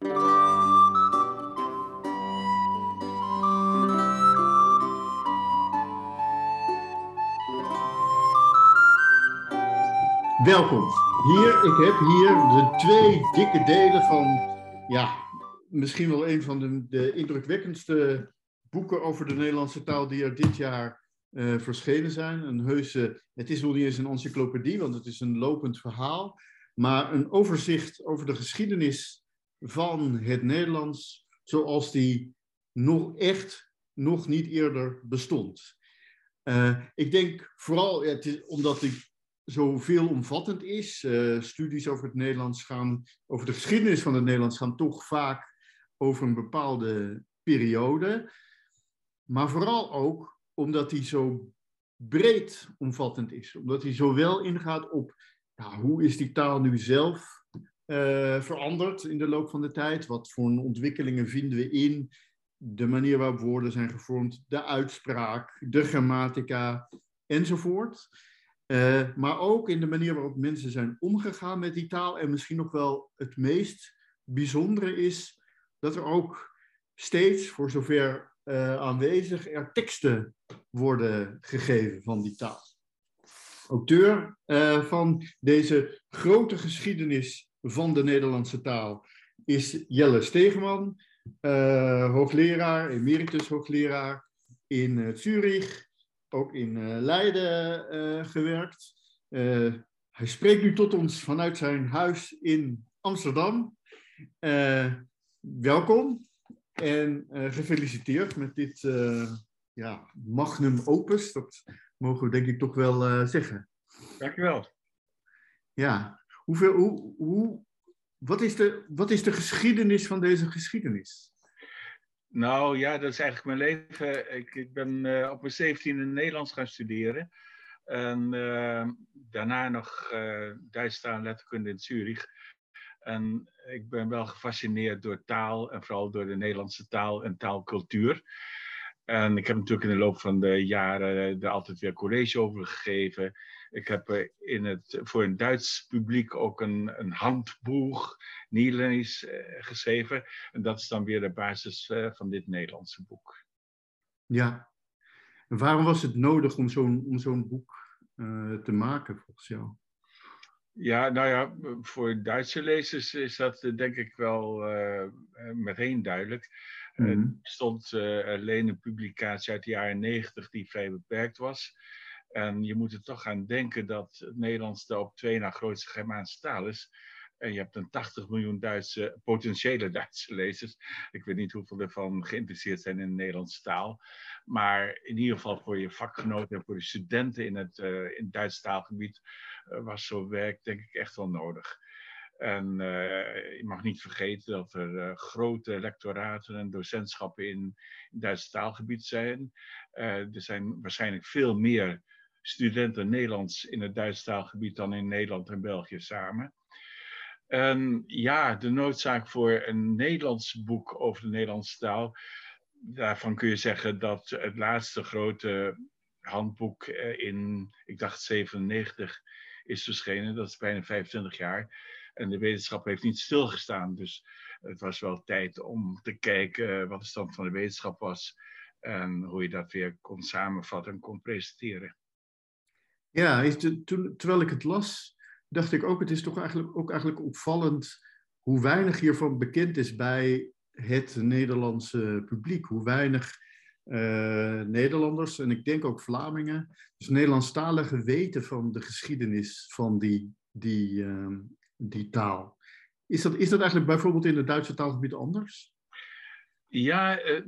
Welkom. Hier, ik heb hier de twee dikke delen van, ja, misschien wel een van de, de indrukwekkendste boeken over de Nederlandse taal die er dit jaar uh, verschenen zijn. Een heuse, het is wel niet eens een encyclopedie, want het is een lopend verhaal, maar een overzicht over de geschiedenis van het Nederlands zoals die nog echt nog niet eerder bestond. Uh, ik denk vooral, het is, omdat die zo veelomvattend is. Uh, studies over het Nederlands gaan, over de geschiedenis van het Nederlands gaan toch vaak over een bepaalde periode. Maar vooral ook omdat hij zo breed omvattend is. Omdat hij zowel ingaat op hoe is die taal nu zelf uh, veranderd in de loop van de tijd? Wat voor ontwikkelingen vinden we in de manier waarop woorden zijn gevormd, de uitspraak, de grammatica enzovoort. Uh, maar ook in de manier waarop mensen zijn omgegaan met die taal. En misschien nog wel het meest bijzondere is dat er ook steeds, voor zover uh, aanwezig, teksten worden gegeven van die taal. Auteur van deze grote geschiedenis van de Nederlandse taal is Jelle Stegeman, hoogleraar, emeritus hoogleraar in Zurich ook in uh, Leiden uh, gewerkt. Uh, hij spreekt nu tot ons vanuit zijn huis in Amsterdam. welkom en gefeliciteerd met dit ja, magnum opus. Dat mogen we denk ik toch wel zeggen. Dankjewel. Ja, hoeveel, hoe, hoe, wat, is de, wat is de geschiedenis van deze geschiedenis? Nou ja, dat is eigenlijk mijn leven. Ik, ik ben uh, op mijn 17 in Nederlands gaan studeren. En uh, daarna nog uh, Duits taal letterkunde in Zurich. En ik ben wel gefascineerd door taal en vooral door de Nederlandse taal en taalcultuur. En ik heb natuurlijk in de loop van de jaren er altijd weer college over gegeven. Ik heb in het, voor een Duits publiek ook een, een handboek Nederlands uh, geschreven. En dat is dan weer de basis uh, van dit Nederlandse boek. Ja. En waarom was het nodig om zo'n om zo'n boek uh, te maken, volgens jou? Ja, nou ja, voor Duitse lezers is dat denk ik wel meteen duidelijk. Mm -hmm. Er stond alleen een publicatie uit de jaren negentig die vrij beperkt was. En je moet er toch aan denken dat het Nederlands de op twee na grootste Germaanse taal is. En je hebt een 80 miljoen Duitse, potentiële Duitse lezers. Ik weet niet hoeveel ervan geïnteresseerd zijn in de Nederlandse taal. Maar in ieder geval voor je vakgenoten en voor de studenten in het, uh, in het taalgebied uh, was zo'n werk denk ik echt wel nodig. En uh, je mag niet vergeten dat er grote lectoraten en docentschappen in, in het Duitse taalgebied zijn. er zijn waarschijnlijk veel meer studenten Nederlands in het Duits taalgebied dan in Nederland en België samen. En ja, de noodzaak voor een Nederlands boek over de Nederlandse taal. Daarvan kun je zeggen dat het laatste grote handboek eh, in, ik dacht 97, is verschenen. Dat is bijna 25 jaar. En de wetenschap heeft niet stilgestaan. Dus het was wel tijd om te kijken wat de stand van de wetenschap was. En hoe je dat weer kon samenvatten en kon presenteren. Ja, toen, terwijl ik het las, dacht ik ook, het is toch eigenlijk, ook eigenlijk opvallend hoe weinig hiervan bekend is bij het Nederlandse publiek. Hoe weinig uh, Nederlanders, en ik denk ook Vlamingen, dus Nederlandstaligen weten van de geschiedenis van die, die, uh, die taal. Is dat, is dat eigenlijk bijvoorbeeld in het Duitse taalgebied anders? Ja, uh,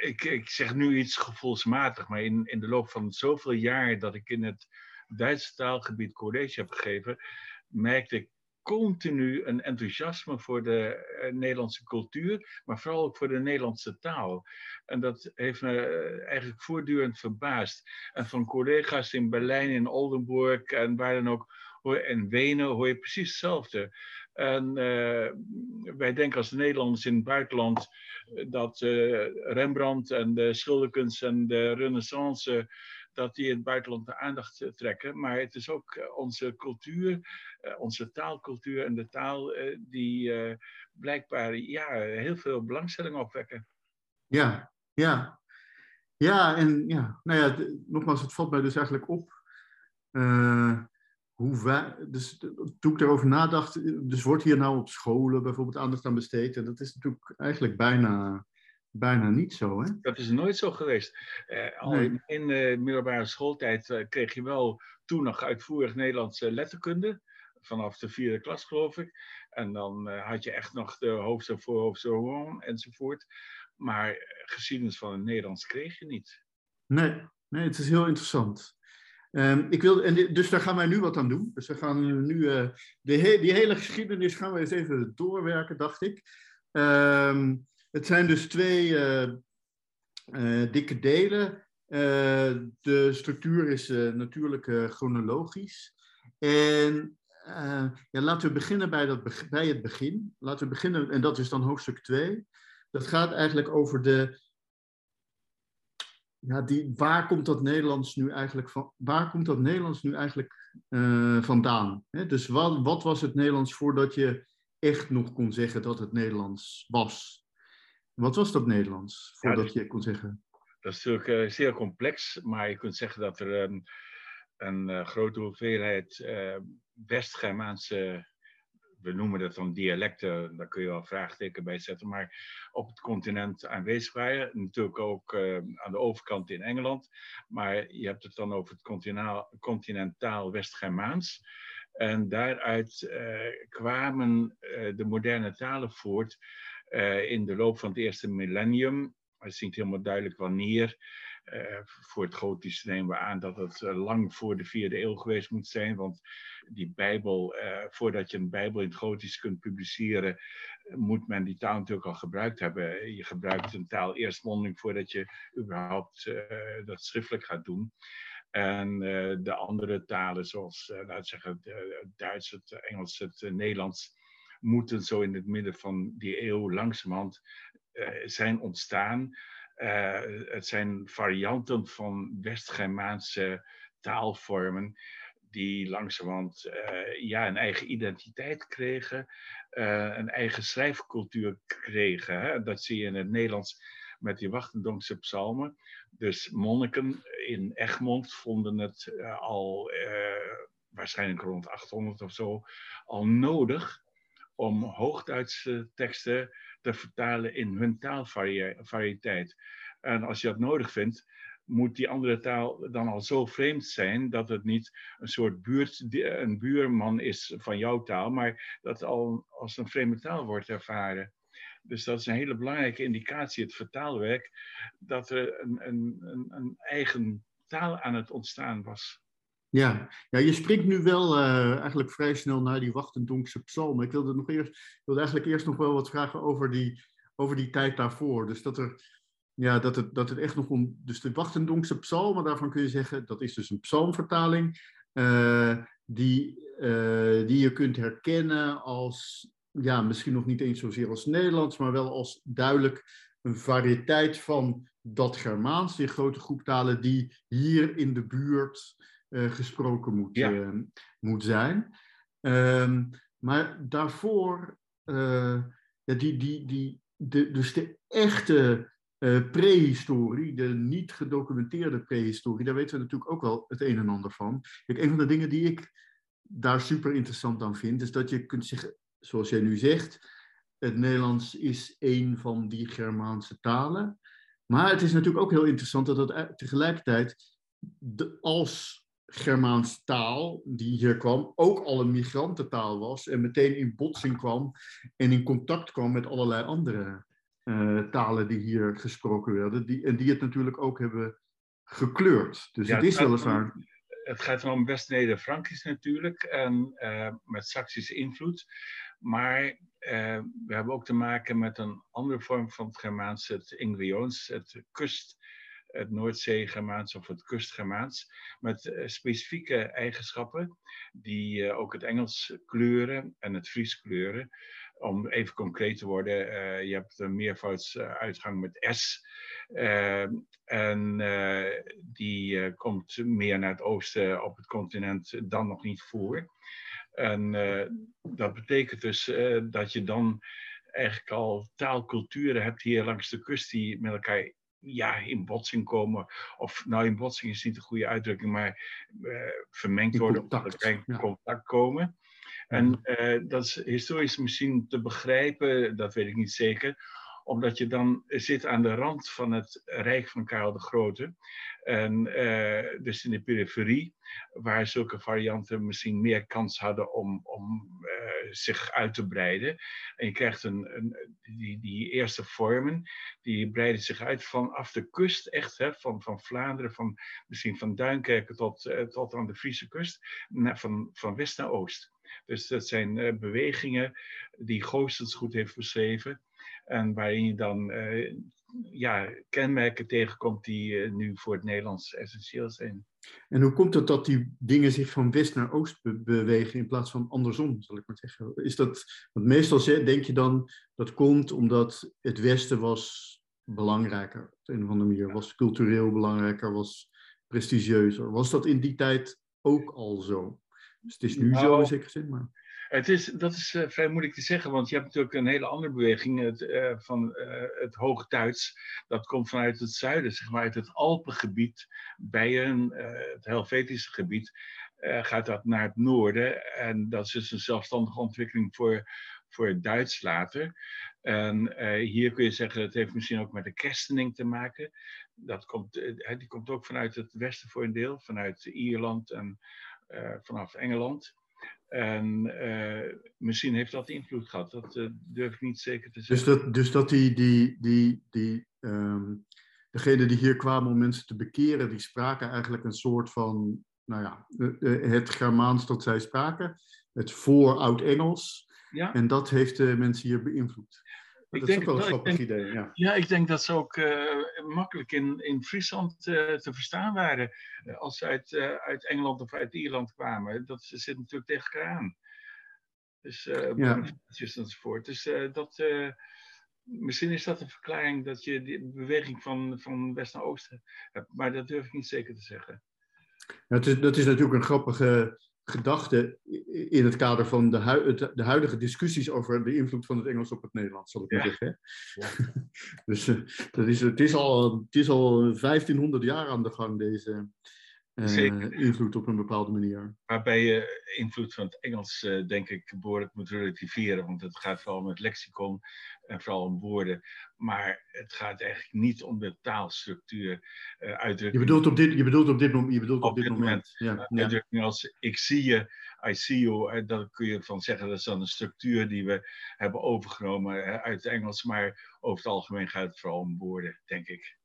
ik, ik zeg nu iets gevoelsmatig, maar in, in de loop van zoveel jaar dat ik in het Duitse taalgebied college heb gegeven, merkte ik continu een enthousiasme voor de uh, Nederlandse cultuur, maar vooral ook voor de Nederlandse taal. En dat heeft me eigenlijk voortdurend verbaasd. En van collega's in Berlijn, in Oldenburg en waar dan ook, en Wenen hoor je precies hetzelfde. En uh, wij denken als Nederlanders in het buitenland dat Rembrandt en de schilderkunst en de Renaissance dat die in het buitenland de aandacht trekken. Maar het is ook onze cultuur, onze taalcultuur en de taal die blijkbaar ja, heel veel belangstelling opwekken. Ja, ja. Ja, en ja, nou ja, nogmaals, het valt mij dus eigenlijk op. hoe dus toen ik erover nadacht, dus wordt hier nou op scholen bijvoorbeeld aandacht aan besteed? En dat is natuurlijk eigenlijk bijna, bijna niet zo. Hè? Dat is nooit zo geweest. Uh, al in, in de middelbare schooltijd uh, kreeg je wel toen nog uitvoerig Nederlandse letterkunde. Vanaf de vierde klas, geloof ik. En dan uh, had je echt nog de hoofdstuk voor, hoofdstuk enzovoort. Maar geschiedenis van het Nederlands kreeg je niet. Nee, nee het is heel interessant. Um, ik wil, en dus daar gaan wij nu wat aan doen. Dus we gaan nu uh, de die hele geschiedenis gaan we eens even doorwerken, dacht ik. Um, het zijn dus twee uh, uh, dikke delen. de structuur is natuurlijk chronologisch. En ja, laten we beginnen bij, dat, bij het begin. Laten we beginnen, en dat is dan hoofdstuk 2. Dat gaat eigenlijk over de ja, die, waar komt dat Nederlands nu eigenlijk, van, waar komt dat Nederlands nu eigenlijk uh, vandaan? Hè? Dus wat, wat was het Nederlands voordat je echt nog kon zeggen dat het Nederlands was? Wat was dat Nederlands voordat je kon zeggen? Dat is natuurlijk uh, zeer complex, maar je kunt zeggen dat er een, een uh, grote hoeveelheid West-Germaanse we noemen dat dan dialecten, daar kun je wel vraagteken bij zetten, maar op het continent aanwezig waren. Natuurlijk ook uh, aan de overkant in Engeland, maar je hebt het dan over het continentaal, West-Germaans. En daaruit uh, kwamen uh, de moderne talen voort in de loop van het eerste millennium. Het is niet helemaal duidelijk wanneer. Uh, voor het Gotische nemen we aan dat het uh, lang voor de vierde eeuw geweest moet zijn. Want die Bijbel, uh, voordat je een Bijbel in het Gotisch kunt publiceren, moet men die taal natuurlijk al gebruikt hebben. Je gebruikt een taal eerst mondeling voordat je überhaupt dat schriftelijk gaat doen. En de andere talen, zoals laten zeggen, het Duits, het Engels, het Nederlands, moeten zo in het midden van die eeuw langzamerhand zijn ontstaan. Uh, het zijn varianten van West-Germaanse taalvormen die langzamerhand uh, ja, een eigen identiteit kregen, uh, een eigen schrijfcultuur kregen. Hè? Dat zie je in het Nederlands met die Wachtendonkse psalmen. Dus monniken in Egmond vonden het al waarschijnlijk rond 800 of zo al nodig om Hoogduitse teksten te vertalen in hun taalvariëteit. En als je dat nodig vindt, moet die andere taal dan al zo vreemd zijn dat het niet een soort een buurman is van jouw taal, maar dat al als een vreemde taal wordt ervaren. Dus dat is een hele belangrijke indicatie, het vertaalwerk, dat er een, een, een eigen taal aan het ontstaan was. Ja, ja je springt nu wel uh, eigenlijk vrij snel naar die Wachtendonkse psalmen. Ik wilde, nog eerst, wilde eigenlijk eerst nog wel wat vragen over die, over die tijd daarvoor. Dus dat, er, ja, dat, het, dat het echt nog om... Dus de Wachtendonkse psalmen, daarvan kun je zeggen... dat is dus een psalmvertaling... Uh, die, uh, die je kunt herkennen als... Ja, misschien nog niet eens zozeer als Nederlands... maar wel als duidelijk een variëteit van dat Germaans. Die grote groep talen die hier in de buurt gesproken moet, uh, moet zijn. Um, maar daarvoor, ja, die, die, die, de, dus de echte prehistorie, de niet gedocumenteerde prehistorie, daar weten we natuurlijk ook wel het een en ander van. Kijk, een van de dingen die ik daar super interessant aan vind, is dat je kunt zeggen, zoals jij nu zegt, het Nederlands is een van die Germaanse talen. Maar het is natuurlijk ook heel interessant dat het tegelijkertijd de, als Germaanse taal die hier kwam ook al een migrantentaal was en meteen in botsing kwam en in contact kwam met allerlei andere uh, talen die hier gesproken werden die, en die het natuurlijk ook hebben gekleurd. Dus ja, het is weliswaar... Het gaat om West-Neder-Frankisch natuurlijk en uh, met Saksische invloed. Maar uh, we hebben ook te maken met een andere vorm van het Germaans, het Ingrions, het kust het Noordzee-Germaans of het Kust-Germaans, met uh, specifieke eigenschappen die uh, ook het Engels kleuren en het Fries kleuren. om even concreet te worden, je hebt een meervoudsuitgang met S. en die komt meer naar het oosten op het continent dan nog niet voor. En dat betekent dus dat je dan eigenlijk al taalculturen hebt hier langs de kust die met elkaar ja, in botsing komen. Of nou, in botsing is niet de goede uitdrukking, maar uh, vermengd worden of in contact komen. En uh, dat is historisch misschien te begrijpen, dat weet ik niet zeker omdat je dan zit aan de rand van het rijk van Karel de Grote. En uh, dus in de periferie, waar zulke varianten misschien meer kans hadden om, om uh, zich uit te breiden. En je krijgt een, een, die, die eerste vormen, die breiden zich uit vanaf de kust, echt, hè, van, van Vlaanderen, van, misschien van Duinkerken tot, uh, tot aan de Friese kust, van, van west naar oost. Dus dat zijn bewegingen die Goossens goed heeft beschreven. En waarin je dan uh, ja, kenmerken tegenkomt die uh, nu voor het Nederlands essentieel zijn. En hoe komt het dat die dingen zich van west naar oost be bewegen in plaats van andersom, zal ik maar zeggen? Is dat, want meestal denk je dan dat komt omdat het westen was belangrijker. Op een of andere manier was cultureel belangrijker, was prestigieuzer. Was dat in die tijd ook al zo? Dus het is nu nou, zo in zekere zin, maar... Het is, dat is uh, vrij moeilijk te zeggen, want je hebt natuurlijk een hele andere beweging het, uh, van uh, het Hoogduits. Dat komt vanuit het zuiden, zeg maar uit het Alpengebied, Bijen, het Helvetische gebied, gaat dat naar het noorden. En dat is dus een zelfstandige ontwikkeling voor, voor het Duits later. En hier kun je zeggen, het heeft misschien ook met de kerstening te maken. Dat komt, die komt ook vanuit het westen voor een deel, vanuit Ierland en vanaf Engeland. En uh, misschien heeft dat invloed gehad. Dat uh, durf ik niet zeker te zeggen. Dus dat, dus dat die, die, die, die um, degenen die hier kwamen om mensen te bekeren, die spraken eigenlijk een soort van, nou ja, het Germaans dat zij spraken, het voor-Oud-Engels. Ja. En dat heeft de mensen hier beïnvloed. Ik dat denk, is ook wel een grappig idee. Ja. ja, ik denk dat ze ook uh, makkelijk in, in Friesland uh, te verstaan waren. Uh, als ze uit, uit Engeland of uit Ierland kwamen. Dat zit natuurlijk tegen elkaar aan. Dus ja. enzovoort. Dus dat, misschien is dat een verklaring dat je die beweging van, van west naar oost hebt. Maar dat durf ik niet zeker te zeggen. Ja, het is, dat is natuurlijk een grappige gedachte in het kader van de, de, huidige discussies over de invloed van het Engels op het Nederlands, zal ik maar zeggen. Ja. dus uh, dat is, het, is al, het is al 1500 jaar aan de gang, deze uh, invloed op een bepaalde manier. Waarbij je invloed van het Engels, uh, denk ik, behoorlijk moet relativeren, want het gaat vooral om het lexicon en vooral om woorden. Maar het gaat eigenlijk niet om de taalstructuur uitdrukking. Je bedoelt op dit, je bedoelt op dit, je bedoelt op, op dit, dit moment. moment. Ja, uitdrukking als ik zie je, I see you, daar kun je van zeggen dat is dan een structuur die we hebben overgenomen uit het Engels. Maar over het algemeen gaat het vooral om woorden, denk ik.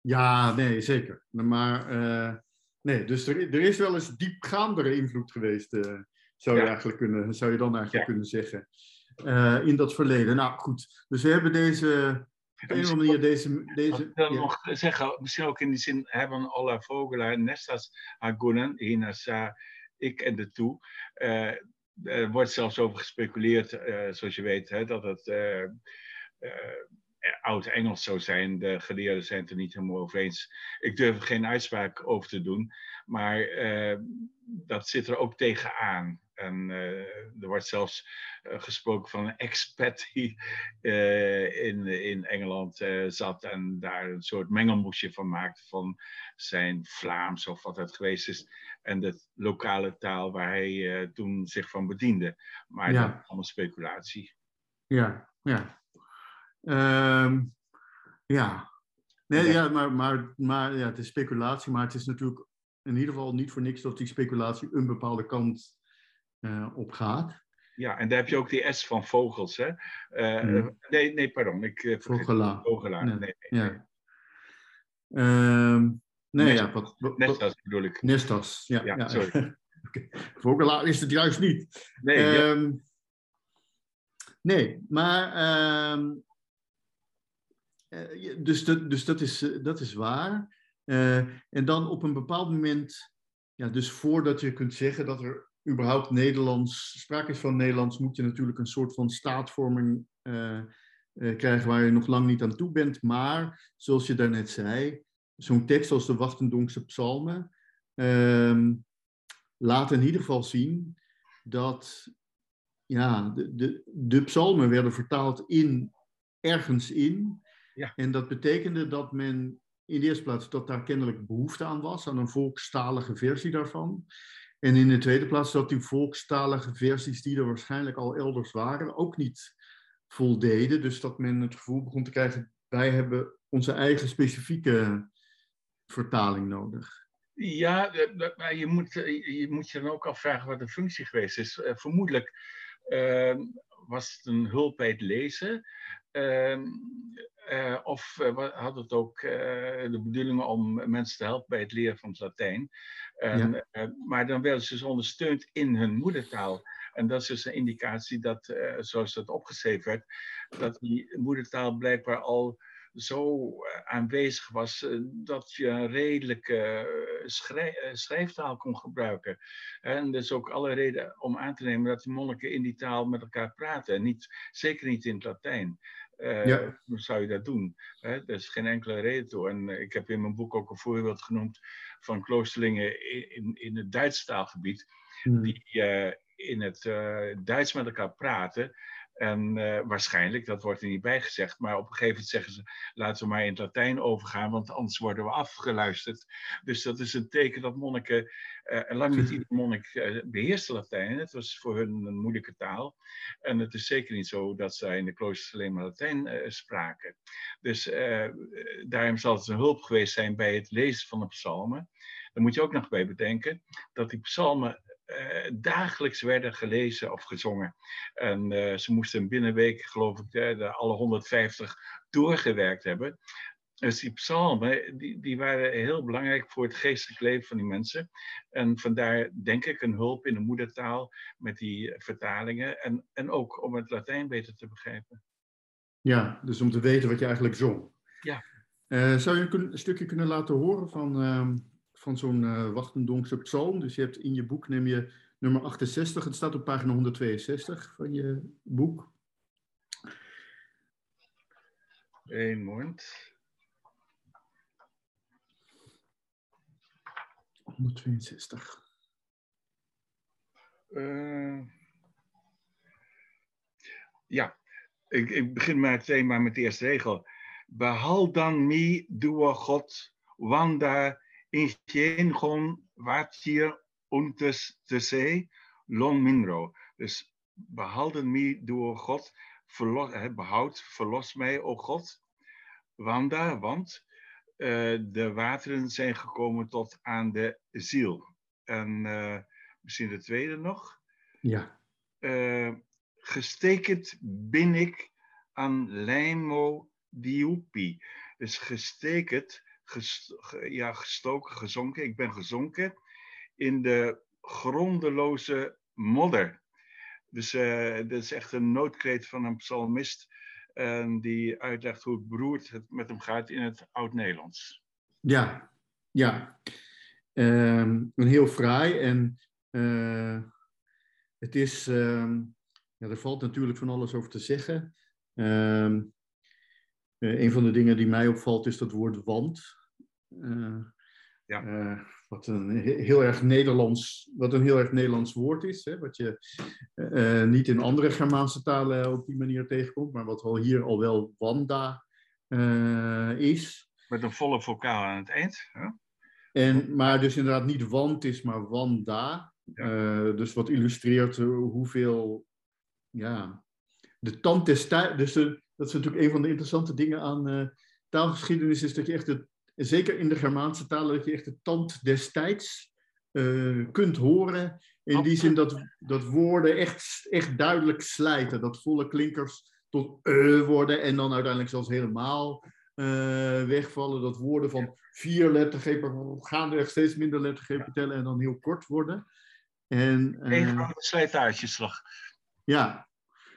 Ja, nee, zeker. Maar uh, nee, dus er, er is wel eens diepgaandere invloed geweest, uh, zou, je eigenlijk kunnen, zou je dan eigenlijk ja. kunnen zeggen uh, in dat verleden. Nou goed, dus we hebben deze, op een of andere manier deze... deze ik wil ja. nog zeggen, misschien ook in die zin hebben alle vogelen, nestas agunnen, hinasa, ik en de toe. Uh, er wordt zelfs over gespeculeerd, zoals je weet, hè, dat het oud-Engels zou zijn. De geleerden zijn het er niet helemaal over eens. Ik durf er geen uitspraak over te doen, maar dat zit er ook tegenaan. En uh, er wordt zelfs uh, gesproken van een expat die in, in Engeland zat en daar een soort mengelmoesje van maakte van zijn Vlaams of wat het geweest is. En de lokale taal waar hij toen zich van bediende. Maar ja. dat is allemaal speculatie. Ja, ja. Um, ja. Nee, ja, maar, maar, maar ja, het is speculatie, maar het is natuurlijk in ieder geval niet voor niks dat die speculatie een bepaalde kant uh, op gaat. Ja, en daar heb je ook die S van vogels, hè? Uh, mm. Nee, nee, pardon. Ik, uh, Vogela. Vogela. Nee, nee, nee. Ja. Um, nee, Nestas, ja, wat, wat, Nestas bedoel ik. Nestas, ja. ja, ja. sorry. Vogela is het juist niet. Nee, um, ja. nee maar... Um, dus dat, dus dat, is, dat is waar. Uh, en dan op een bepaald moment, ja, dus voordat je kunt zeggen dat er überhaupt Nederlands, sprake is van Nederlands, moet je natuurlijk een soort van staatvorming krijgen waar je nog lang niet aan toe bent. Maar, zoals je daarnet zei, zo'n tekst als de Wachtendonkse psalmen uh, laat in ieder geval zien dat ja, de, de, de psalmen werden vertaald in, ergens in. Ja. En dat betekende dat men in de eerste plaats dat daar kennelijk behoefte aan was, aan een volkstalige versie daarvan. En in de tweede plaats dat die volkstalige versies die er waarschijnlijk al elders waren, ook niet voldeden. Dus dat men het gevoel begon te krijgen, wij hebben onze eigen specifieke vertaling nodig. Ja, maar je moet, je moet je dan ook afvragen wat de functie geweest is. Eh, vermoedelijk ehm, was het een hulp bij het lezen. Ehm, eh, of uh, had het ook de bedoeling om mensen te helpen bij het leren van het Latijn. Ja. maar dan werden ze dus ondersteund in hun moedertaal. En dat is dus een indicatie dat, zoals dat opgeschreven werd, dat die moedertaal blijkbaar al zo eh, aanwezig was eh, dat je een redelijke eh, schrijftaal kon gebruiken. En er is ook alle reden om aan te nemen dat de monniken in die taal met elkaar praten. En niet, zeker niet in het Latijn. Uh, ja. Zou je dat doen? Hè? Er is geen enkele reden toe. En ik heb in mijn boek ook een voorbeeld genoemd van kloosterlingen in, in het Duits taalgebied, hmm. die in het Duits met elkaar praten. En uh, waarschijnlijk, dat wordt er niet bij gezegd, maar op een gegeven moment zeggen ze: laten we maar in het Latijn overgaan, want anders worden we afgeluisterd. Dus dat is een teken dat monniken, uh, lang niet ieder monnik uh, beheerste Latijn. Het was voor hun een moeilijke taal. En het is zeker niet zo dat zij in de kloosters alleen maar Latijn spraken. Dus daarom zal het een hulp geweest zijn bij het lezen van de psalmen. Dan moet je ook nog bij bedenken dat die psalmen uh, dagelijks werden gelezen of gezongen. En uh, ze moesten binnen een week, geloof ik, de, alle 150 doorgewerkt hebben. Dus die psalmen, die, die waren heel belangrijk voor het geestelijk leven van die mensen. En vandaar denk ik een hulp in de moedertaal met die vertalingen. En, en ook om het Latijn beter te begrijpen. Ja, dus om te weten wat je eigenlijk zong. Ja. Uh, zou je een, een, stukje kunnen laten horen van ehm, van zo'n uh, Wachtendonkse psalm. Dus je hebt in je boek, neem je nummer 68, het staat op pagina 162 van je boek. Eén moment. 162. Uh, ja, ik, ik begin maar meteen maar met de eerste regel. Behal dan mij, doe God, wanda ingengon hier untes te se long minro. Dus behouden mij door God, verlos, behoud, verlos mij, o God. Wanda, want uh, de wateren zijn gekomen tot aan de ziel. En uh, misschien de tweede nog. Ja. Uh, gestekend bin ik aan lijmo diupi. Dus gestekend ja, gestoken, gezonken. Ik ben gezonken in de grondeloze modder. Dus uh, dit is echt een noodkreet van een psalmist. En die uitlegt hoe het beroerd het met hem gaat in het Oud-Nederlands. Ja, ja. Um, een heel fraai. En uh, het is. Um, ja, er valt natuurlijk van alles over te zeggen. Um, een van de dingen die mij opvalt is dat woord wand. Ja. Uh, wat een heel erg Nederlands, wat een heel erg Nederlands woord is, hè, wat je uh, niet in andere Germaanse talen op die manier tegenkomt, maar wat wel hier al wel wanda is. Met een volle vocaal aan het eind. Hè? En, maar dus inderdaad niet want is, maar wanda. Ja. dus wat illustreert hoeveel, ja, de tand des Dus de, dat is natuurlijk een van de interessante dingen aan taalgeschiedenis, is dat je echt het zeker in de Germaanse talen, dat je echt de tand destijds uh, kunt horen. In die zin dat, dat woorden echt, echt duidelijk slijten. Dat volle klinkers tot e worden en dan uiteindelijk zelfs helemaal uh, wegvallen. Dat woorden van vier lettergrepen gaandeweg steeds minder lettergrepen tellen en dan heel kort worden. En, uh, grote slijtageslag. Ja,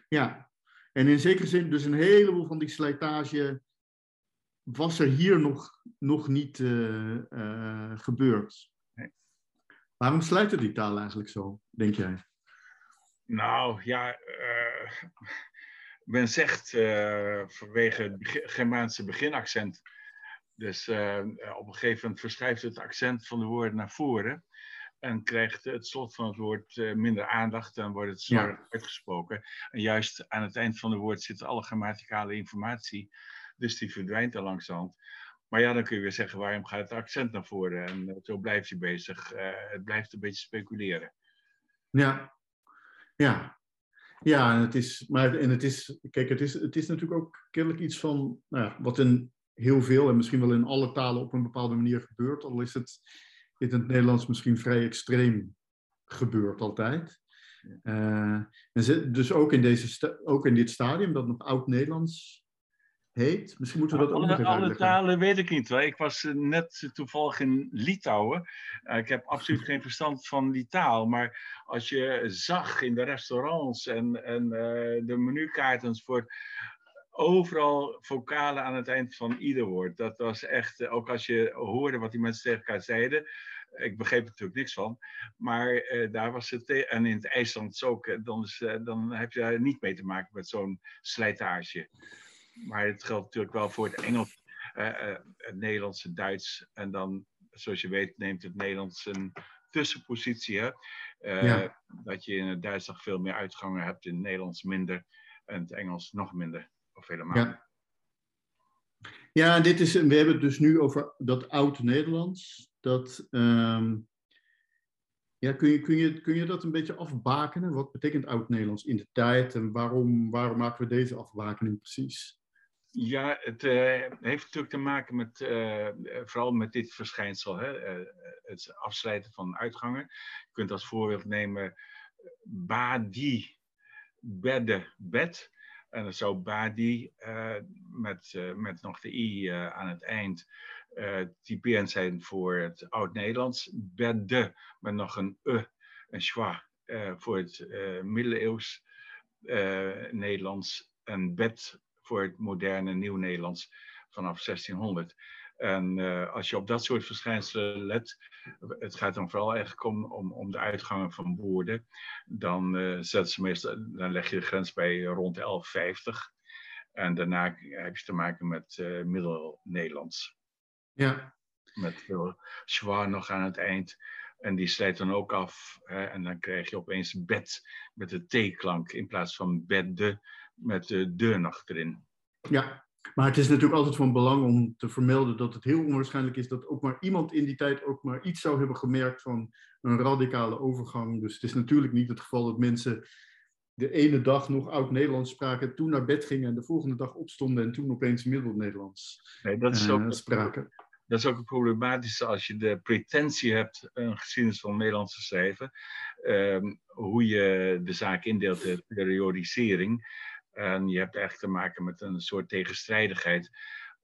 ja. En in zekere zin dus een heleboel van die slijtage was er hier nog, nog niet uh, uh, gebeurd. Nee. Waarom sluiten die talen eigenlijk zo, denk jij? Nou ja, men zegt vanwege het Germaanse beginaccent. Dus op een gegeven moment verschuift het accent van de woorden naar voren en krijgt het slot van het woord minder aandacht, dan wordt het zwaar uitgesproken. En juist aan het eind van het woord zit alle grammaticale informatie, dus die verdwijnt er langzaam. Maar ja, dan kun je weer zeggen, waarom gaat het accent naar voren? En uh, zo blijft je bezig. Uh, het blijft een beetje speculeren. Ja, ja. Ja, en het is, maar en het is, kijk, het is, het is natuurlijk ook kennelijk iets van, nou ja, wat in heel veel en misschien wel in alle talen op een bepaalde manier gebeurt, al is het in het Nederlands misschien vrij extreem gebeurt altijd. Uh, en dus ook in, deze ook in dit stadium, dat nog Oud-Nederlands heet. Misschien moeten we dat alle, ook nog even Alle talen weet ik niet. Ik was eh, net toevallig in Litouwen. Uh, ik heb absoluut geen verstand van die taal. Maar als je zag in de restaurants en, en uh, de menukaart enzovoort overal vocalen aan het eind van ieder woord. Dat was echt, ook als je hoorde wat die mensen tegen elkaar zeiden, ik begreep er natuurlijk niks van. Maar uh, daar was het. En in het IJsland ook. Eh, dan, is, uh, dan heb je daar niet mee te maken met zo'n slijtage. Maar het geldt natuurlijk wel voor het Engels, het Nederlands, het Duits. En dan, zoals je weet, neemt het Nederlands een tussenpositie. Hè? Ja. Dat je in het Duits nog veel meer uitgangen hebt, in het Nederlands minder. En het Engels nog minder. Of helemaal. Ja. Ja, dit is, we hebben het dus nu over dat oud-Nederlands. Dat, um, ja, kun, je, kun, je, kun je dat een beetje afbakenen? Wat betekent oud-Nederlands in de tijd en waarom, waarom maken we deze afbakening precies? Ja, het uh, heeft natuurlijk te maken met, uh, vooral met dit verschijnsel, hè? Uh, het afsluiten van uitgangen. Je kunt als voorbeeld nemen badi, bedde, bed. En dan zou badi met, met nog de i aan het eind typerend zijn voor het Oud-Nederlands. Bedde, met nog een e, een schwa, voor het middeleeuws Nederlands. En bed voor het moderne Nieuw-Nederlands vanaf 1600. En als je op dat soort verschijnselen let, het gaat dan vooral eigenlijk om, om, om de uitgangen van woorden, dan, zetten ze meestal, dan leg je de grens bij rond 1150. En daarna heb je te maken met Middel-Nederlands. Ja. Met veel zwaar nog aan het eind. En die sluit dan ook af. Hè, en dan krijg je opeens bed met de T-klank in plaats van bedde met de de nog erin. Ja, maar het is natuurlijk altijd van belang om te vermelden dat het heel onwaarschijnlijk is dat ook maar iemand in die tijd ook maar iets zou hebben gemerkt van een radicale overgang. Dus het is natuurlijk niet het geval dat mensen de ene dag nog oud-Nederlands spraken, toen naar bed gingen en de volgende dag opstonden en toen opeens Middel-Nederlands nee, dat is ook, uh, spraken. Dat is ook het problematische als je de pretentie hebt een geschiedenis van Nederland te schrijven, um, hoe je de zaak indeelt, de periodisering. En je hebt eigenlijk te maken met een soort tegenstrijdigheid.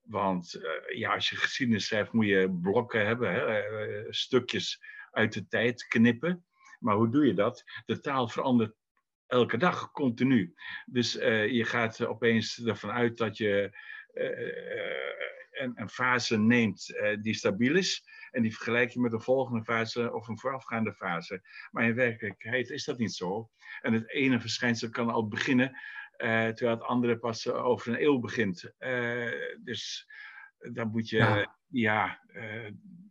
Want uh, ja, als je geschiedenis schrijft, moet je blokken hebben, hè, uh, stukjes uit de tijd knippen. Maar hoe doe je dat? De taal verandert elke dag, continu. Dus uh, je gaat opeens ervan uit dat je een, een, fase neemt die stabiel is. En die vergelijk je met een volgende fase of een voorafgaande fase. Maar in werkelijkheid is dat niet zo. En het ene verschijnsel kan al beginnen, terwijl het andere pas over een eeuw begint. dus dan moet je, ja, ja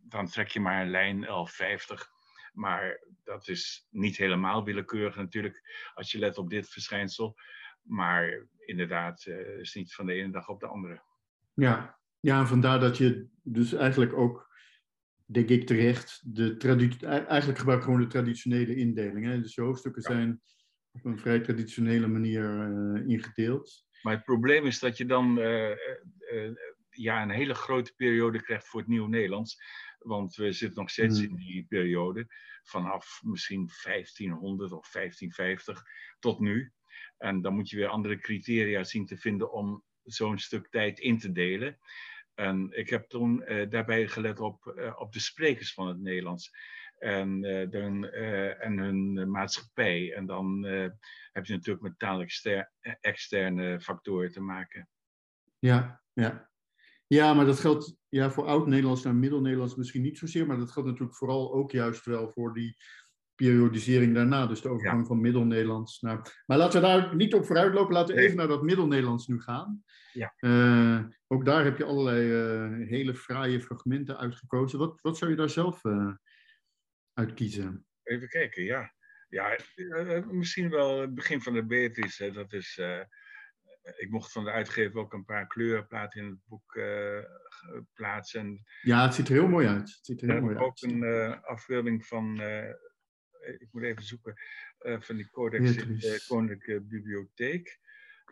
dan trek je maar een lijn 1150. Maar dat is niet helemaal willekeurig natuurlijk, als je let op dit verschijnsel. Maar inderdaad, uh, is niet van de ene dag op de andere. Ja, ja en vandaar dat je dus eigenlijk ook, denk ik terecht, de traditie, eigenlijk gebruik gewoon de traditionele indeling. Hè? Dus de hoofdstukken ja. zijn op een vrij traditionele manier uh, ingedeeld. Maar het probleem is dat je dan uh, ja, een hele grote periode krijgt voor het Nieuw Nederlands. Want we zitten nog steeds in die periode vanaf misschien 1500 of 1550 tot nu. En dan moet je weer andere criteria zien te vinden om zo'n stuk tijd in te delen. En ik heb toen daarbij gelet op, op de sprekers van het Nederlands en, uh, de, en hun maatschappij. En dan heb je natuurlijk met taal externe factoren te maken. Ja, ja. Ja, maar dat geldt ja, voor oud-Nederlands naar middel-Nederlands misschien niet zozeer, maar dat geldt natuurlijk vooral ook juist wel voor die periodisering daarna, dus de overgang van middel-Nederlands naar... Maar laten we daar niet op vooruit lopen, laten we even naar dat middel-Nederlands nu gaan. Ja. Uh, ook daar heb je allerlei uh, hele fraaie fragmenten uitgekozen. Wat, wat zou je daar zelf uh, uit kiezen? Even kijken, ja. Ja, misschien wel het begin van de Beatrice, dat is ik mocht van de uitgever ook een paar kleurplaten in het boek uh, plaatsen. Ja, het ziet er heel mooi uit. Het ziet er heel mooi ook uit. een uh, afbeelding van, ik moet even zoeken, van die codex in de Koninklijke Bibliotheek.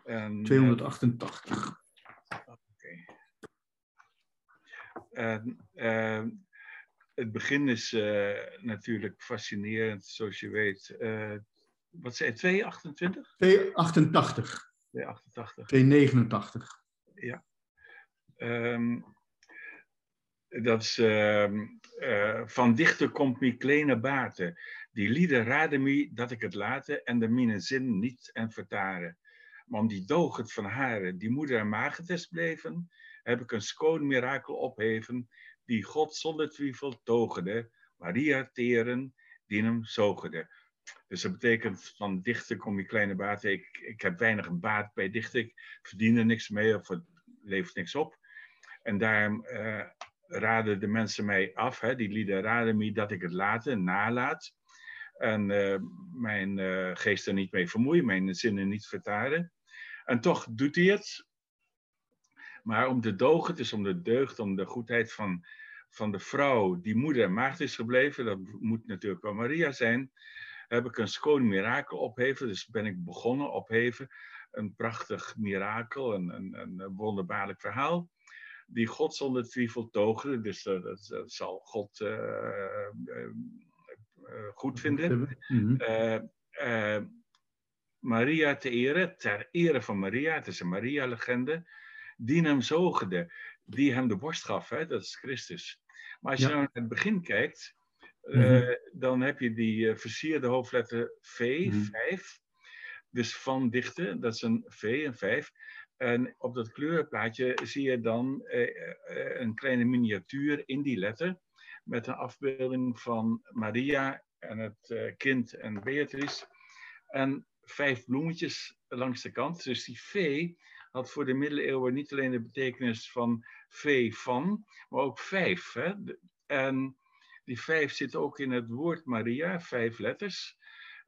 En, 288. Oké. Okay. En, het begin is natuurlijk fascinerend, zoals je weet. wat zei je, 228? 288. 288. 289. Ja. Um, dat is uh, uh, van dichter komt mi kleine baten. Die lieden raden mi dat ik het laten en de mine zin niet en vertaren. Maar om die doog het van haren, die moeder en maagdes bleven, heb ik een schoon mirakel opheven, die God zonder twijfel togende, Maria teren, die hem zogende. Dus dat betekent van dichten kom je kleine baat. Ik, ik heb weinig baat bij dichten. Ik verdien er niks mee of het levert niks op. En daarom uh, raden de mensen mij af, hè, die lieden raden me dat ik het laten, nalaat. En uh, mijn uh, geest er niet mee vermoeien, mijn zinnen niet vertaren. En toch doet hij het. Maar om de dogen, het is om de deugd, om de goedheid van, van de vrouw die moeder en maagd is gebleven. Dat moet natuurlijk wel Maria zijn heb ik een schoon mirakel opheven. Dus ben ik begonnen opheven. Een prachtig mirakel, een, een, een wonderbaarlijk verhaal. Die God zonder twijfel togen. Dus dat, zal God uh, uh, goed vinden. Mhm. Maria te eren, ter ere van Maria, het is een Maria-legende, die hem zogende, die hem de borst gaf, hè, dat is Christus. Maar als je nou naar het begin kijkt, uh, dan heb je die uh, versierde hoofdletter V, mm -hmm. 5. Dus van dichten, dat is een V, een 5. En op dat kleurplaatje zie je dan uh, een kleine miniatuur in die letter. Met een afbeelding van Maria en het kind en Beatrice. En vijf bloemetjes langs de kant. Dus die V had voor de middeleeuwen niet alleen de betekenis van V van, maar ook vijf. Hè? En die vijf zit ook in het woord Maria, vijf letters.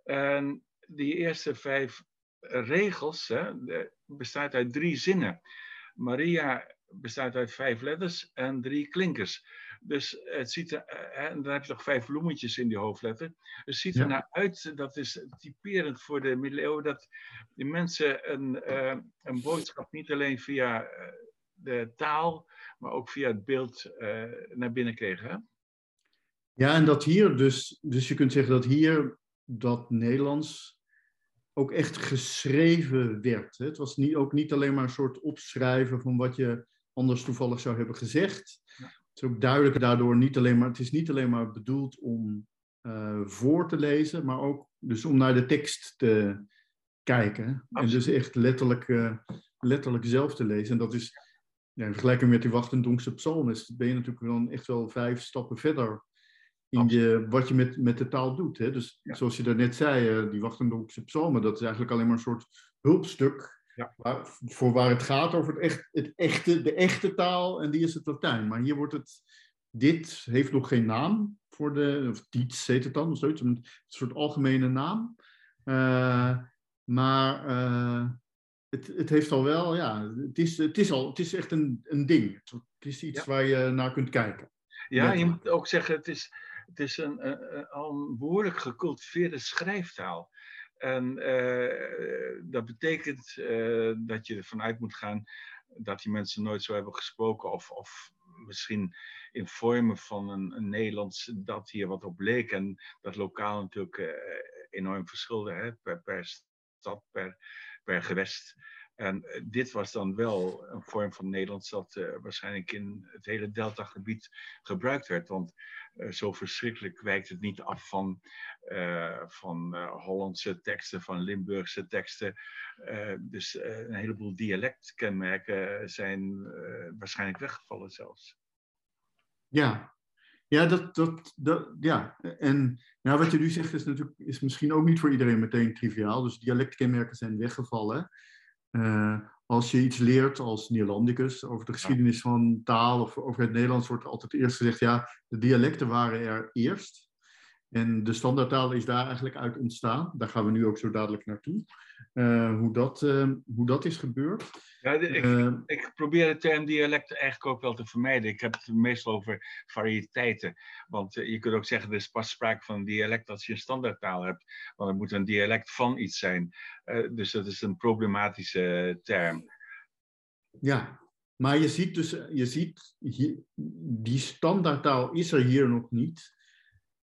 En die eerste vijf regels hè, bestaat uit drie zinnen. Maria bestaat uit vijf letters en drie klinkers. Dus het ziet er, en dan heb je nog vijf bloemetjes in die hoofdletter. Het ziet er naar uit, dat is typerend voor de middeleeuwen, dat die mensen een, uh, een boodschap niet alleen via eh, de taal, maar ook via het beeld uh, naar binnen kregen. Hè? Ja, en dat hier dus, dus je kunt zeggen dat hier dat Nederlands ook echt geschreven werd. Het was niet, ook niet alleen maar een soort opschrijven van wat je anders toevallig zou hebben gezegd. Het is ook duidelijk daardoor niet alleen maar, het is niet alleen maar bedoeld om uh, voor te lezen, maar ook dus om naar de tekst te kijken. En dus echt letterlijk, uh, letterlijk zelf te lezen. En dat is, ja, in vergelijking met die Wachtendonkse psalm, is, ben je natuurlijk dan echt wel vijf stappen verder in je, wat je met, met de taal doet. Hè? Dus zoals je daarnet zei, uh, die Wachtendonksche psalmen, dat is eigenlijk alleen maar een soort hulpstuk ja. voor waar het gaat over het, echt, het echte, de echte taal en die is het Latijn. Maar hier wordt het, dit heeft nog geen naam voor de, of diets heet het dan, of zoiets, een soort algemene naam. Uh, maar uh, het, het heeft al wel, ja, het is, het is, al, het is echt een, een ding. Het is iets ja. waar je naar kunt kijken. Ja, je moet ook zeggen, het is, het is een, een, al een behoorlijk gecultiveerde schrijftaal. En uh, dat betekent uh, dat je ervan uit moet gaan dat die mensen nooit zo hebben gesproken. Of, of misschien in vormen van een, een Nederlands dat hier wat op leek. En dat lokaal natuurlijk uh, enorm verschilde hè? Per, per stad, per, per gewest. En eh, dit was dan wel een vorm van Nederlands dat uh, waarschijnlijk in het hele Delta-gebied gebruikt werd. Want uh, zo verschrikkelijk wijkt het niet af van, van Hollandse teksten, van Limburgse teksten. dus een heleboel dialectkenmerken zijn waarschijnlijk weggevallen zelfs. Ja, ja, dat, dat, dat, ja. en nou, wat je nu zegt is, natuurlijk, is misschien ook niet voor iedereen meteen triviaal. Dus dialectkenmerken zijn weggevallen. Uh, als je iets leert als Neerlandicus over de geschiedenis van taal of over het Nederlands, wordt altijd eerst gezegd, ja, de dialecten waren er eerst. En de standaardtaal is daar eigenlijk uit ontstaan. Daar gaan we nu ook zo dadelijk naartoe. Uh, hoe, dat, uh, hoe dat is gebeurd. Ja, ik, uh, ik, probeer de term dialect eigenlijk ook wel te vermijden. Ik heb het meestal over variëteiten. Want je kunt ook zeggen, er is pas sprake van een dialect als je een standaardtaal hebt. Want het moet een dialect van iets zijn. dus dat is een problematische term. Ja, maar je ziet dus, je ziet, die standaardtaal is er hier nog niet.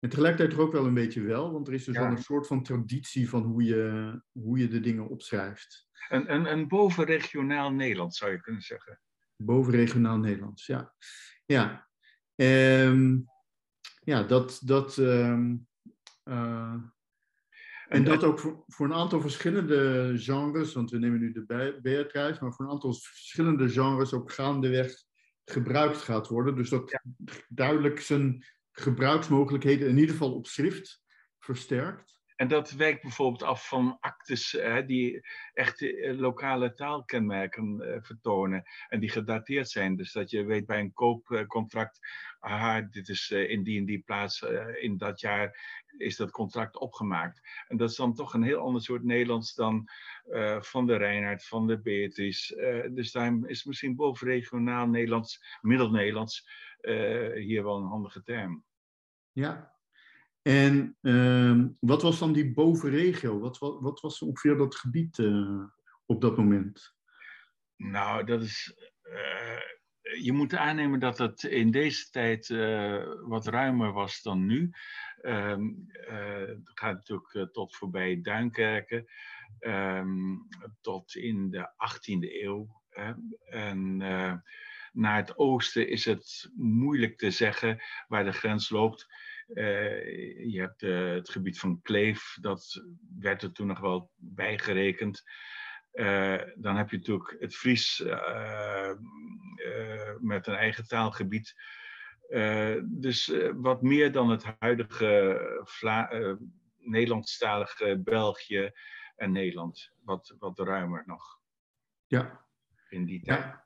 En tegelijkertijd toch ook wel een beetje wel, want er is dus wel een soort van traditie van hoe je, hoe je de dingen opschrijft. Een, een, een bovenregionaal Nederlands zou je kunnen zeggen. Bovenregionaal Nederlands, ja. Ja, um, ja dat. dat um, uh, en dat ook voor, voor, een aantal verschillende genres, want we nemen nu de Beatrice, maar voor een aantal verschillende genres ook gaandeweg gebruikt gaat worden. Dus dat ja. duidelijk zijn gebruiksmogelijkheden in ieder geval op schrift versterkt. En dat wijkt bijvoorbeeld af van actes hè, die echt eh, lokale taalkenmerken uh, vertonen en die gedateerd zijn. Dus dat je weet bij een koopcontract, aha, dit is uh, in die en die plaats in dat jaar is dat contract opgemaakt. En dat is dan toch een heel ander soort Nederlands dan van de Reinhard, van de Beatrice. dus daarom is misschien bovenregionaal Nederlands, Middel-Nederlands, hier wel een handige term. Ja. En uh, wat was dan die bovenregio? Wat, wat, wat was ongeveer dat gebied uh, op dat moment? Nou, dat is. Uh, je moet aannemen dat het in deze tijd uh, wat ruimer was dan nu. Um, het gaat natuurlijk tot voorbij Duinkerken, um, tot in de 18e eeuw. Hè? En naar het oosten is het moeilijk te zeggen waar de grens loopt. Uh, je hebt uh, het gebied van Kleef, dat werd er toen nog wel bijgerekend. Uh, dan heb je natuurlijk het Fries met een eigen taalgebied. dus wat meer dan het huidige Vla Nederlandstalige België en Nederland. Wat, wat ruimer nog. Ja. In die tijd. Ja.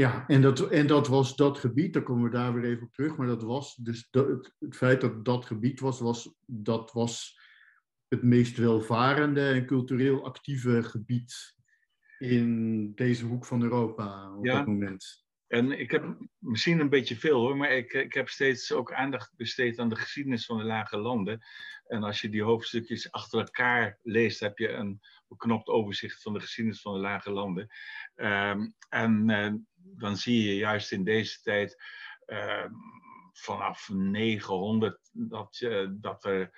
Ja, en dat, en dat was dat gebied, daar komen we daar weer even op terug, maar dat was dus dat, het, het, feit dat dat gebied was, was, dat was het meest welvarende en cultureel actieve gebied in deze hoek van Europa op dat moment. En ik heb misschien een beetje veel hoor, maar ik, ik heb steeds ook aandacht besteed aan de geschiedenis van de lage landen. En als je die hoofdstukjes achter elkaar leest, heb je een beknopt overzicht van de geschiedenis van de lage landen. Um, en uh, dan zie je juist in deze tijd uh, vanaf 900 dat, uh, dat er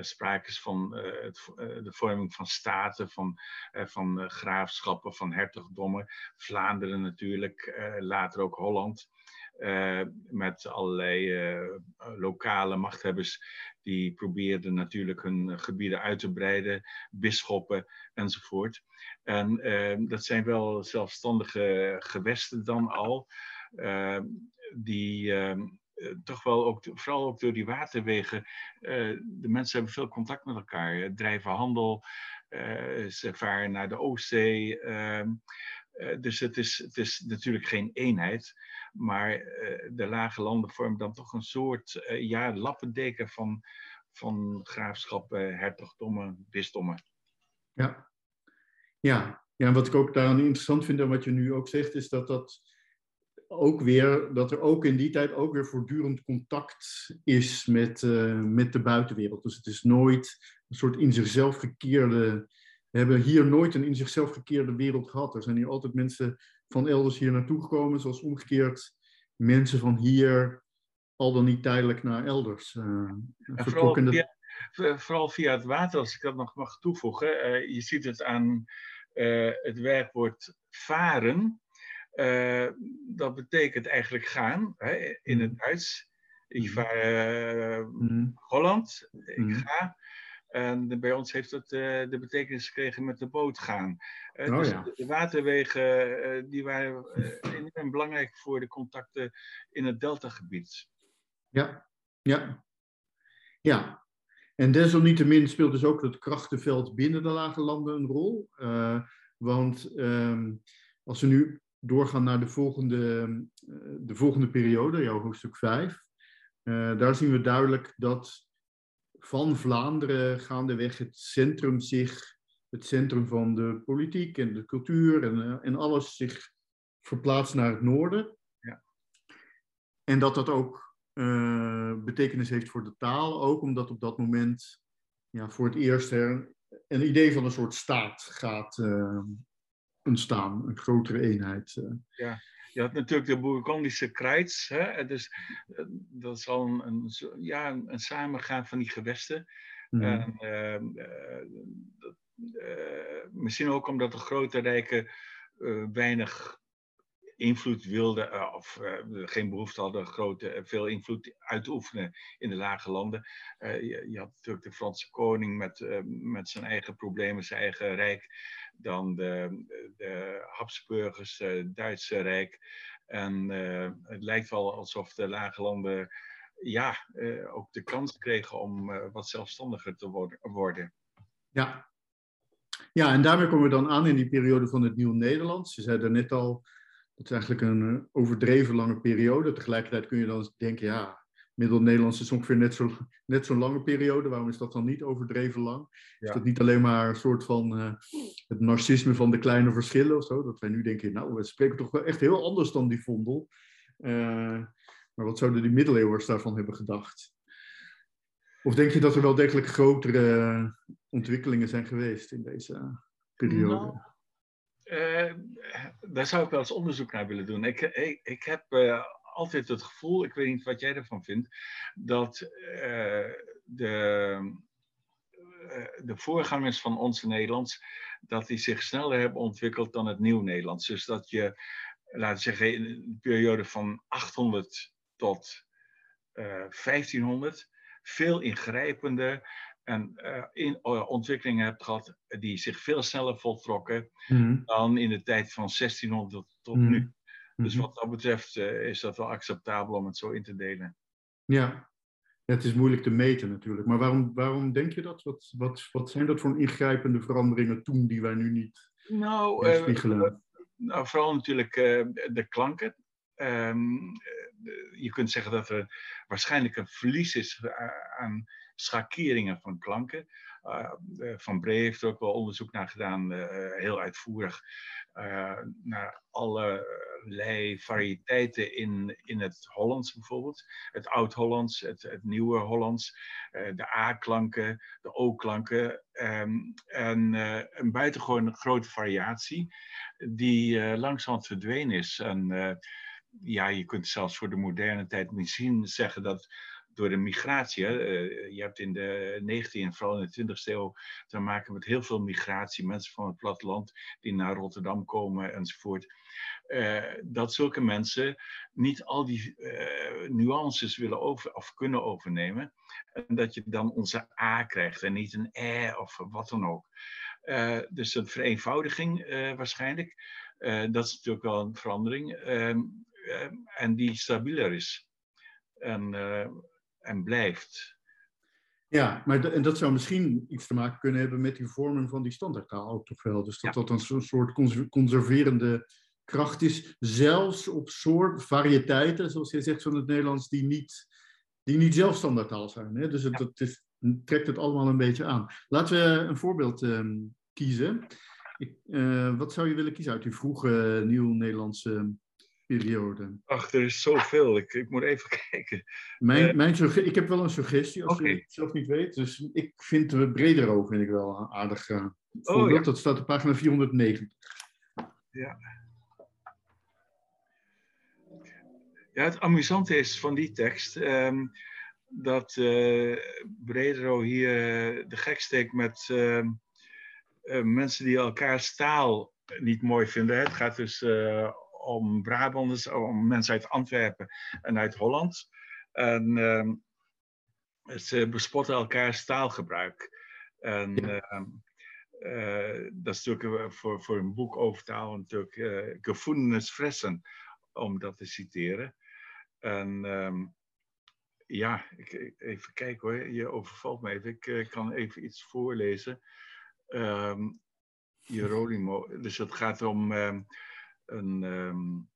sprake is van het, de vorming van staten, van, van graafschappen, van hertogdommen. Vlaanderen natuurlijk, later ook Holland. met allerlei lokale machthebbers die probeerden natuurlijk hun gebieden uit te breiden, bisschoppen enzovoort. En dat zijn wel zelfstandige gewesten dan al, die uh, toch wel ook, vooral ook door die waterwegen, eh, de mensen hebben veel contact met elkaar, drijven handel, eh, ze varen naar de Oostzee. Ehm, dus het is, het is natuurlijk geen eenheid. Maar de lage landen vormen dan toch een soort ja, lappendeken van, van graafschappen, hertogdommen, bisdommen. Ja. Ja. ja, wat ik ook daaraan interessant vind en wat je nu ook zegt, is dat dat ook weer, dat er ook in die tijd ook weer voortdurend contact is met, uh, met de buitenwereld. Dus het is nooit een soort in zichzelf gekeerde. We hebben hier nooit een in zichzelf gekeerde wereld gehad. Er zijn hier altijd mensen van elders hier naartoe gekomen, zoals omgekeerd mensen van hier al dan niet tijdelijk naar elders. Uh, vooral, via, vooral, via, het water, als ik dat nog mag toevoegen. Uh, je ziet het aan het werkwoord varen, dat betekent eigenlijk gaan hè, in het Duits. Ik mhm. vaar mhm. Holland, ik ga. En bij ons heeft het de betekenis gekregen met de boot gaan. oh, dus ja. de, waterwegen die waren enorm belangrijk voor de contacten in het deltagebied. Ja, ja. Ja, en desalniettemin speelt dus ook het krachtenveld binnen de lage landen een rol. Want ehm, als we nu doorgaan naar de volgende, uh, de volgende periode, jouw hoofdstuk 5, uh, eh, daar zien we duidelijk dat van Vlaanderen gaandeweg het centrum zich, het centrum van de politiek en de cultuur en, en alles zich verplaatst naar het noorden. Ja. En dat dat ook uh, betekenis heeft voor de taal ook, omdat op dat moment ja, voor het eerst er een idee van een soort staat gaat ontstaan, een grotere eenheid. Uh. Ja. Je had natuurlijk de Bourgondische krijts. Hè? Dus, dat is al een, een, ja, een, samengaan van die gewesten. Mm. En, ehm, misschien ook omdat de grote rijken weinig invloed wilden, of geen behoefte hadden grote, veel invloed uit te oefenen in de lage landen. Je, je, had natuurlijk de Franse koning met, met zijn eigen problemen, zijn eigen rijk. Dan de, de Habsburgers, het Duitse Rijk. En het lijkt wel alsof de lage landen ja, ook de kans kregen om wat zelfstandiger te worden. Ja. ja, en daarmee komen we dan aan in die periode van het Nieuw Nederlands. Je zei er net al, het is eigenlijk een eh, overdreven lange periode. Tegelijkertijd kun je dan denken, ja, Middel-Nederlands is ongeveer net zo'n net zo'n lange periode. Waarom is dat dan niet overdreven lang? Is dat niet alleen maar een soort van uh, het narcisme van de kleine verschillen of zo? Dat wij nu denken, nou, we spreken toch wel echt heel anders dan die vondel. Uh, maar wat zouden die middeleeuwers daarvan hebben gedacht? Of denk je dat er wel degelijk grotere ontwikkelingen zijn geweest in deze periode? Nou, uh, daar zou ik wel eens onderzoek naar willen doen. Ik, ik, ik heb altijd het gevoel, ik weet niet wat jij ervan vindt, dat uh, de, de voorgangers van ons Nederlands, dat die zich sneller hebben ontwikkeld dan het Nieuw Nederlands. Dus dat je, laten we zeggen, in een periode van 800 tot 1500 veel ingrijpender en uh, in, uh, ontwikkelingen hebt gehad die zich veel sneller voltrokken mm. dan in de tijd van 1600 tot mm. nu. Dus mm-hmm. wat dat betreft uh, is dat wel acceptabel om het zo in te delen. Ja, het is moeilijk te meten natuurlijk. Maar waarom, waarom denk je dat? Wat, wat, wat zijn dat voor ingrijpende veranderingen toen die wij nu niet nou, spiegelen? nou, vooral natuurlijk de klanken. Um, je kunt zeggen dat er waarschijnlijk een verlies is aan schakeringen van klanken. Uh, van Bree heeft er ook wel onderzoek naar gedaan, uh, heel uitvoerig, uh, naar allerlei variëteiten in, in het Hollands bijvoorbeeld. Het Oud-Hollands, het, het Nieuwe Hollands, de A-klanken, de O-klanken. Um, en een buitengewoon grote variatie die langzaam verdwenen is. En ja, je kunt zelfs voor de moderne tijd misschien zeggen dat door de migratie. Eh, je hebt in de 19e en vooral in de 20e eeuw te maken met heel veel migratie. Mensen van het platteland die naar Rotterdam komen enzovoort. Uh, dat zulke mensen niet al die uh, nuances willen over, of kunnen overnemen. En dat je dan onze A krijgt en niet een E of wat dan ook. Dus een vereenvoudiging waarschijnlijk. dat is natuurlijk wel een verandering. Ehm, en die stabieler is. En en blijft. Ja, maar en dat zou misschien iets te maken kunnen hebben met die vormen van die standaardtaal ook toch wel. Dus dat dat een soort conserverende kracht is, zelfs op soort variëteiten, zoals je zegt van het Nederlands, die niet, die niet zelf standaardtaal zijn. Hè? Dus het, dat is, trekt het allemaal een beetje aan. Laten we een voorbeeld ehm, kiezen. Ik, uh, wat zou je willen kiezen uit die vroege Nieuw-Nederlandse periode? Ach, er is zoveel. Ik, ik moet even kijken. Mijn, uh, mijn ik heb wel een suggestie, als okay. je het zelf niet weet. Dus ik vind we breder over vind ik wel aardig uh, oh, ja. Dat staat op pagina 490. Ja. Ja, het amusante is van die tekst um, dat uh, Bredero hier de gek steekt met, uh, mensen die elkaars taal niet mooi vinden. Het gaat dus om Brabanders, om mensen uit Antwerpen en uit Holland. En ehm, ze bespotten elkaars taalgebruik. En ehm, dat is natuurlijk voor, voor een boek over taal natuurlijk uh, gevoelens fressen, om dat te citeren. En ehm, ja, ik, even kijken hoor, je overvalt me even. Ik uh, kan even iets voorlezen. Um, Jeronimo, dus het gaat om um, een, um,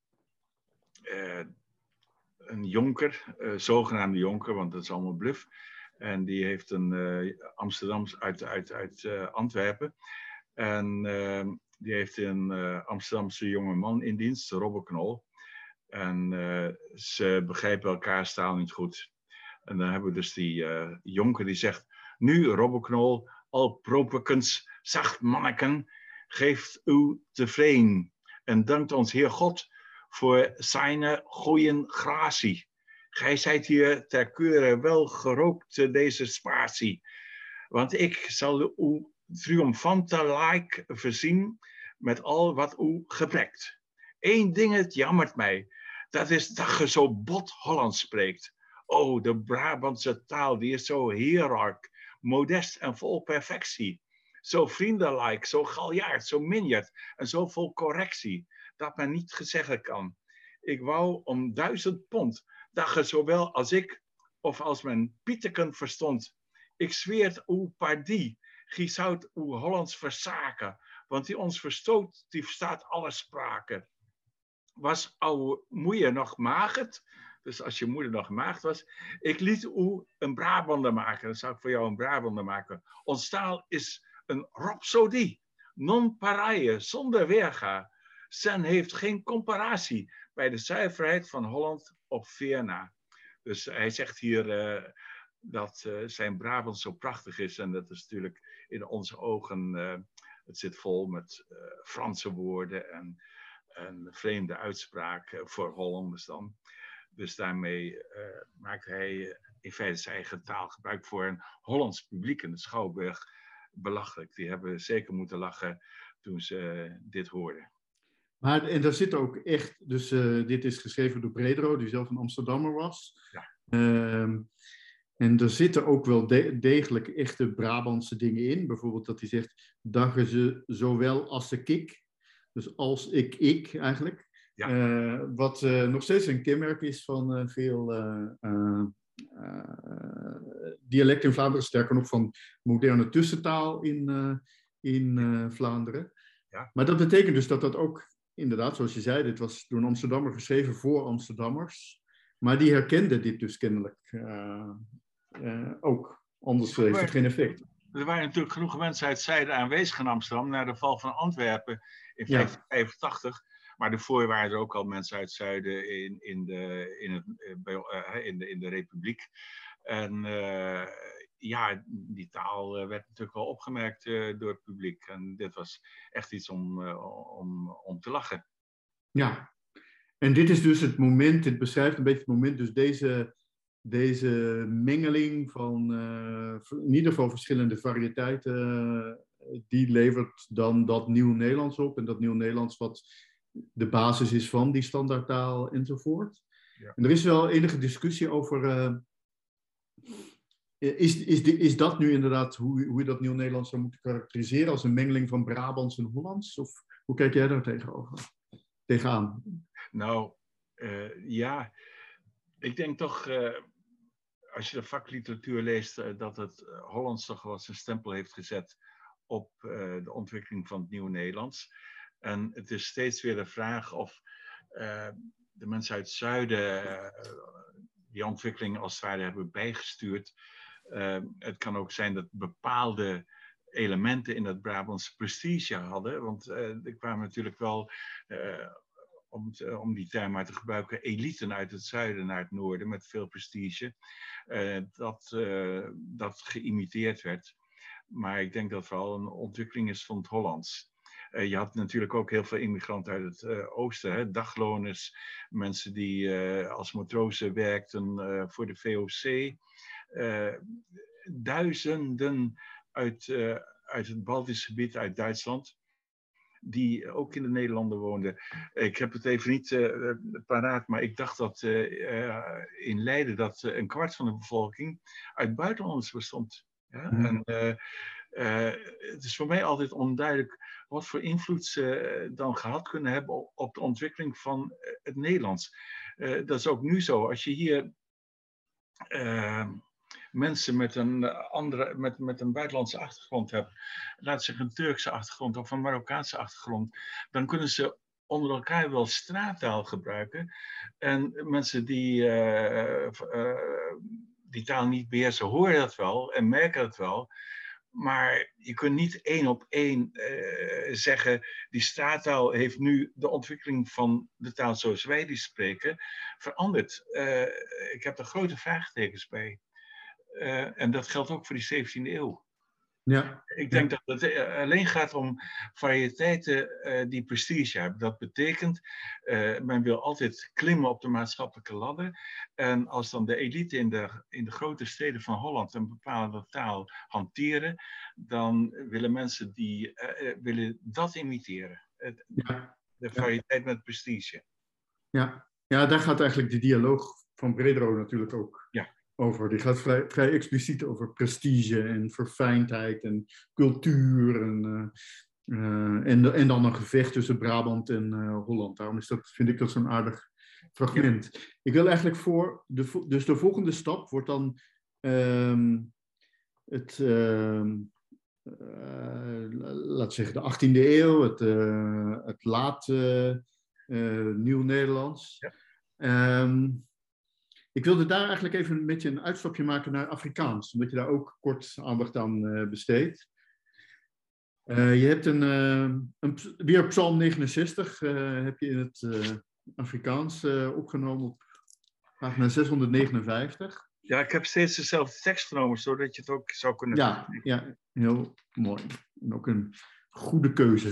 een jonker, uh, zogenaamde jonker, want dat is allemaal bluff. En die heeft een uh, Amsterdams uit, uit, uit Antwerpen. En die heeft een Amsterdamse jonge man in dienst, Robbe Knol. En ze begrijpen elkaar taal niet goed. En dan hebben we dus die jonker die zegt, nu Robbeknol, al propekens, zacht manneken, geeft u tevreden en dankt ons Heer God voor zijn goeie gratie. Gij zijt hier ter keure wel gerookt deze spatie, want ik zal u triomfantelijk voorzien met al wat u gebrekt. Eén ding het jammert mij, dat is dat je zo bot Hollands spreekt. Oh, de Brabantse taal, die is zo heerlijk, modest en vol perfectie. Zo vriendelijk, zo galjaard, zo minjerd en zo vol correctie, dat men niet gezeggen kan. Ik wou om duizend pond, dat je zowel als ik of als men Pieteken verstond. Ik zweert uw pardie, gie zout uw Hollands verzaken, want die ons verstoot, die verstaat alle spraken. Was oude moeie nog magert, dus als je moeder nog maagd was. Ik liet u een Brabander maken. Dan zou ik voor jou een Brabander maken. Ons taal is een rhapsodie. Non paraille, zonder weerga. Sen heeft geen comparatie bij de zuiverheid van Holland op Veerna. Dus hij zegt hier uh, dat uh, zijn Brabant zo prachtig is. En dat is natuurlijk in onze ogen, uh, het zit vol met Franse woorden en, vreemde uitspraken voor Hollanders dan. Dus daarmee maakt hij eh, in feite zijn eigen taalgebruik voor een Hollands publiek in de Schouwburg belachelijk. Die hebben zeker moeten lachen toen ze dit hoorden. Maar, en daar zit ook echt, dus uh, dit is geschreven door Bredero, die zelf een Amsterdammer was. Ja. Uh, en er zitten ook wel de degelijk echte Brabantse dingen in. Bijvoorbeeld dat hij zegt, daggen ze zowel als de kik. Dus als ik, ik eigenlijk. Ja. Uh, wat nog steeds een kenmerk is van veel dialecten in Vlaanderen, sterker nog van moderne tussentaal in, in Vlaanderen. Ja. Maar dat betekent dus dat dat ook, inderdaad, zoals je zei, dit was door een Amsterdammer geschreven voor Amsterdammers. Maar die herkende dit dus kennelijk ook. Anders heeft het geen effect. Er waren natuurlijk genoeg mensen uit Zijde aanwezig in Amsterdam na de val van Antwerpen in 1585. Maar daarvoor waren er ook al mensen uit het zuiden in, in, de, in, het, uh, in, de, in de republiek. En uh, ja, die taal werd natuurlijk wel opgemerkt door het publiek. En dit was echt iets om, om, om te lachen. Ja, en dit is dus het moment, dit beschrijft een beetje het moment, dus deze, deze mengeling van in ieder geval verschillende variëteiten, die levert dan dat nieuw Nederlands op. En dat nieuw Nederlands wat de basis is van die standaardtaal enzovoort. Ja. En er is wel enige discussie over. Uh, is, is, is dat nu inderdaad hoe, hoe je dat Nieuw-Nederlands zou moeten karakteriseren? Als een mengeling van Brabants en Hollands? Of hoe kijk jij daar tegenover, tegenaan? Nou, uh, ja. Ik denk toch, uh, als je de vakliteratuur leest, dat het Hollands toch wel zijn stempel heeft gezet op de ontwikkeling van het Nieuw-Nederlands. En het is steeds weer de vraag of uh, de mensen uit het zuiden uh, die ontwikkeling als het ware hebben bijgestuurd. Uh, het kan ook zijn dat bepaalde elementen in het Brabantse prestige hadden. Want er kwamen natuurlijk wel, om, om, die term maar te gebruiken, eliten uit het zuiden naar het noorden met veel prestige. dat, dat geïmiteerd werd. Maar ik denk dat vooral een ontwikkeling is van het Hollands. Uh, je had natuurlijk ook heel veel immigranten uit het uh, oosten, hè? dagloners, mensen die uh, als matrozen werkten voor de VOC. duizenden uit uit het Baltische gebied, uit Duitsland die ook in de Nederlanden woonden. Ik heb het even niet uh, paraat, maar ik dacht dat uh, in Leiden dat een kwart van de bevolking uit buitenlanders bestond. Ja? Mhm. En, het is voor mij altijd onduidelijk wat voor invloed ze dan gehad kunnen hebben op de ontwikkeling van het Nederlands. dat is ook nu zo. Als je hier mensen met een, andere, met, met een buitenlandse achtergrond hebt, laat zich een Turkse achtergrond of een Marokkaanse achtergrond, dan kunnen ze onder elkaar wel straattaal gebruiken. En mensen die die taal niet beheersen, horen dat wel en merken dat wel. Maar je kunt niet één op één uh, zeggen, die straattaal heeft nu de ontwikkeling van de taal zoals wij die spreken veranderd. ik heb er grote vraagtekens bij. Uh, en dat geldt ook voor die 17e eeuw. Ja. Ik denk dat het eh, alleen gaat om variëteiten uh, die prestige hebben. Dat betekent, uh, men wil altijd klimmen op de maatschappelijke ladder. En als dan de elite in de, in de grote steden van Holland een bepaalde taal hanteren, dan willen mensen die willen dat imiteren. Het, ja. De variëteit met prestige. Ja. ja, daar gaat eigenlijk de dialoog van Bredero natuurlijk ook ja over. Die gaat vrij, vrij expliciet over prestige en verfijndheid en cultuur. En, uh, en, en dan een gevecht tussen Brabant en uh, Holland. Daarom is dat, vind ik dat zo'n aardig fragment. Ik wil eigenlijk voor. De, dus de volgende stap wordt dan um, het. Uh, laat zeggen, de 18e eeuw, het, het laat Nieuw-Nederlands. Ja. Um, ik wilde daar eigenlijk even een beetje een uitstapje maken naar Afrikaans, omdat je daar ook kort aandacht aan uh, besteedt. Uh, je hebt een, uh, een, weer Psalm 69 heb je in het Afrikaans opgenomen op pagina 659. Ja, ik heb steeds dezelfde tekst genomen, zodat je het ook zou kunnen Ja, ja heel mooi. En ook een goede keuze.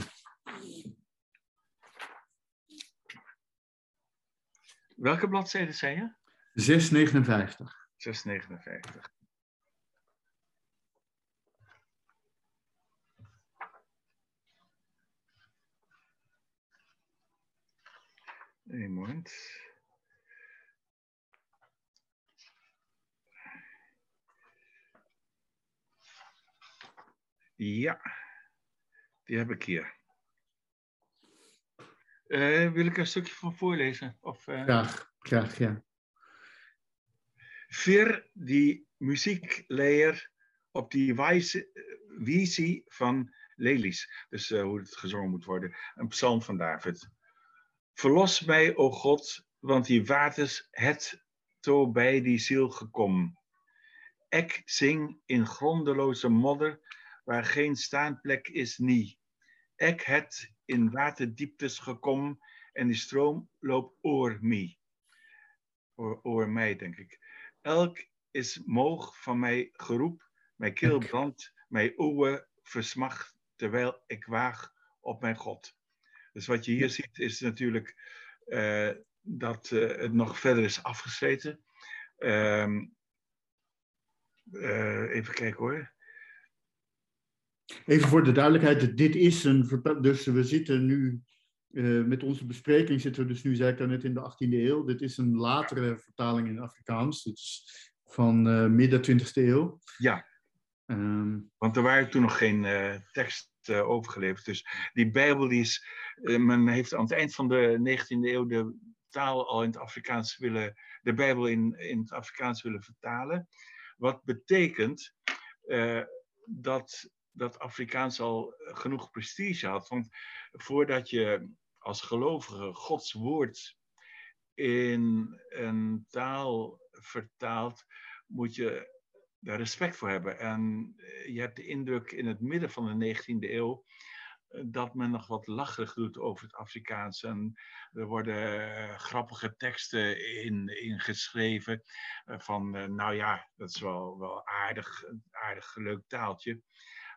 Welke bladzijde zijn je? 659. 659. Een moment. Ja, die heb ik hier. Uh, wil ik een stukje van voorlezen? Of, uh... Graag, graag, ja. Vir die muziekleer op die wijze, visie van Lelies. Dus uh, hoe het gezongen moet worden. Een psalm van David. Verlos mij, o God, want die waters het to bij die ziel gekomen. Ik zing in grondeloze modder, waar geen staanplek is nie. Ik het in waterdieptes gekomen en die stroom loopt oor mij. Oor, oor mij, denk ik. Elk is moog van mij geroep, mijn keel brandt, mijn ogen versmacht, terwijl ik waag op mijn God. Dus wat je hier ziet is natuurlijk uh, dat uh, het nog verder is afgesleten. Uh, even kijken hoor. Even voor de duidelijkheid, dit is een. Dus we zitten nu uh, met onze bespreking zitten we dus nu, zei ik net, in de 18e eeuw. Dit is een latere vertaling in Afrikaans. Dit is van uh, midden 20e eeuw. Ja. Um, Want er waren toen nog geen uh, tekst overgeleverd. Dus die Bijbel die is. men heeft aan het eind van de 19e eeuw de taal al in het Afrikaans willen. de Bijbel in, in het Afrikaans willen vertalen. Wat betekent dat dat Afrikaans al genoeg prestige had. Want voordat je als gelovige Gods woord in een taal vertaalt, moet je daar respect voor hebben. En je hebt de indruk in het midden van de 19e eeuw eh, dat men nog wat lacherig doet over het Afrikaans. En er worden eh, grappige teksten in, in geschreven uh, van, nou ja, dat is wel, wel aardig, aardig leuk taaltje.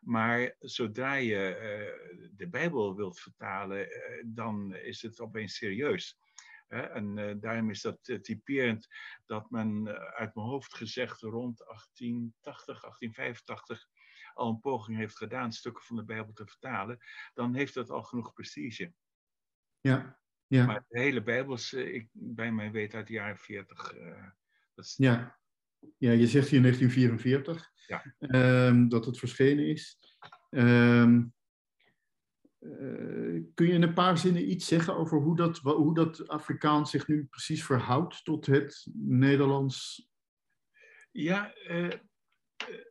Maar zodra je uh, de Bijbel wilt vertalen, uh, dan is het opeens serieus. En uh, daarom is dat typerend dat men uit mijn hoofd gezegd rond 1880, 1885 al een poging heeft gedaan stukken van de Bijbel te vertalen, dan heeft dat al genoeg prestige. Ja, ja. Maar de hele Bijbel is, ik, bij mij weet uit de jaren 40. dat is... ja. Ja, je zegt hier 1944 ja. um, dat het verschenen is. Um, uh, kun je in een paar zinnen iets zeggen over hoe dat, hoe dat Afrikaans zich nu precies verhoudt tot het Nederlands? Ja, uh,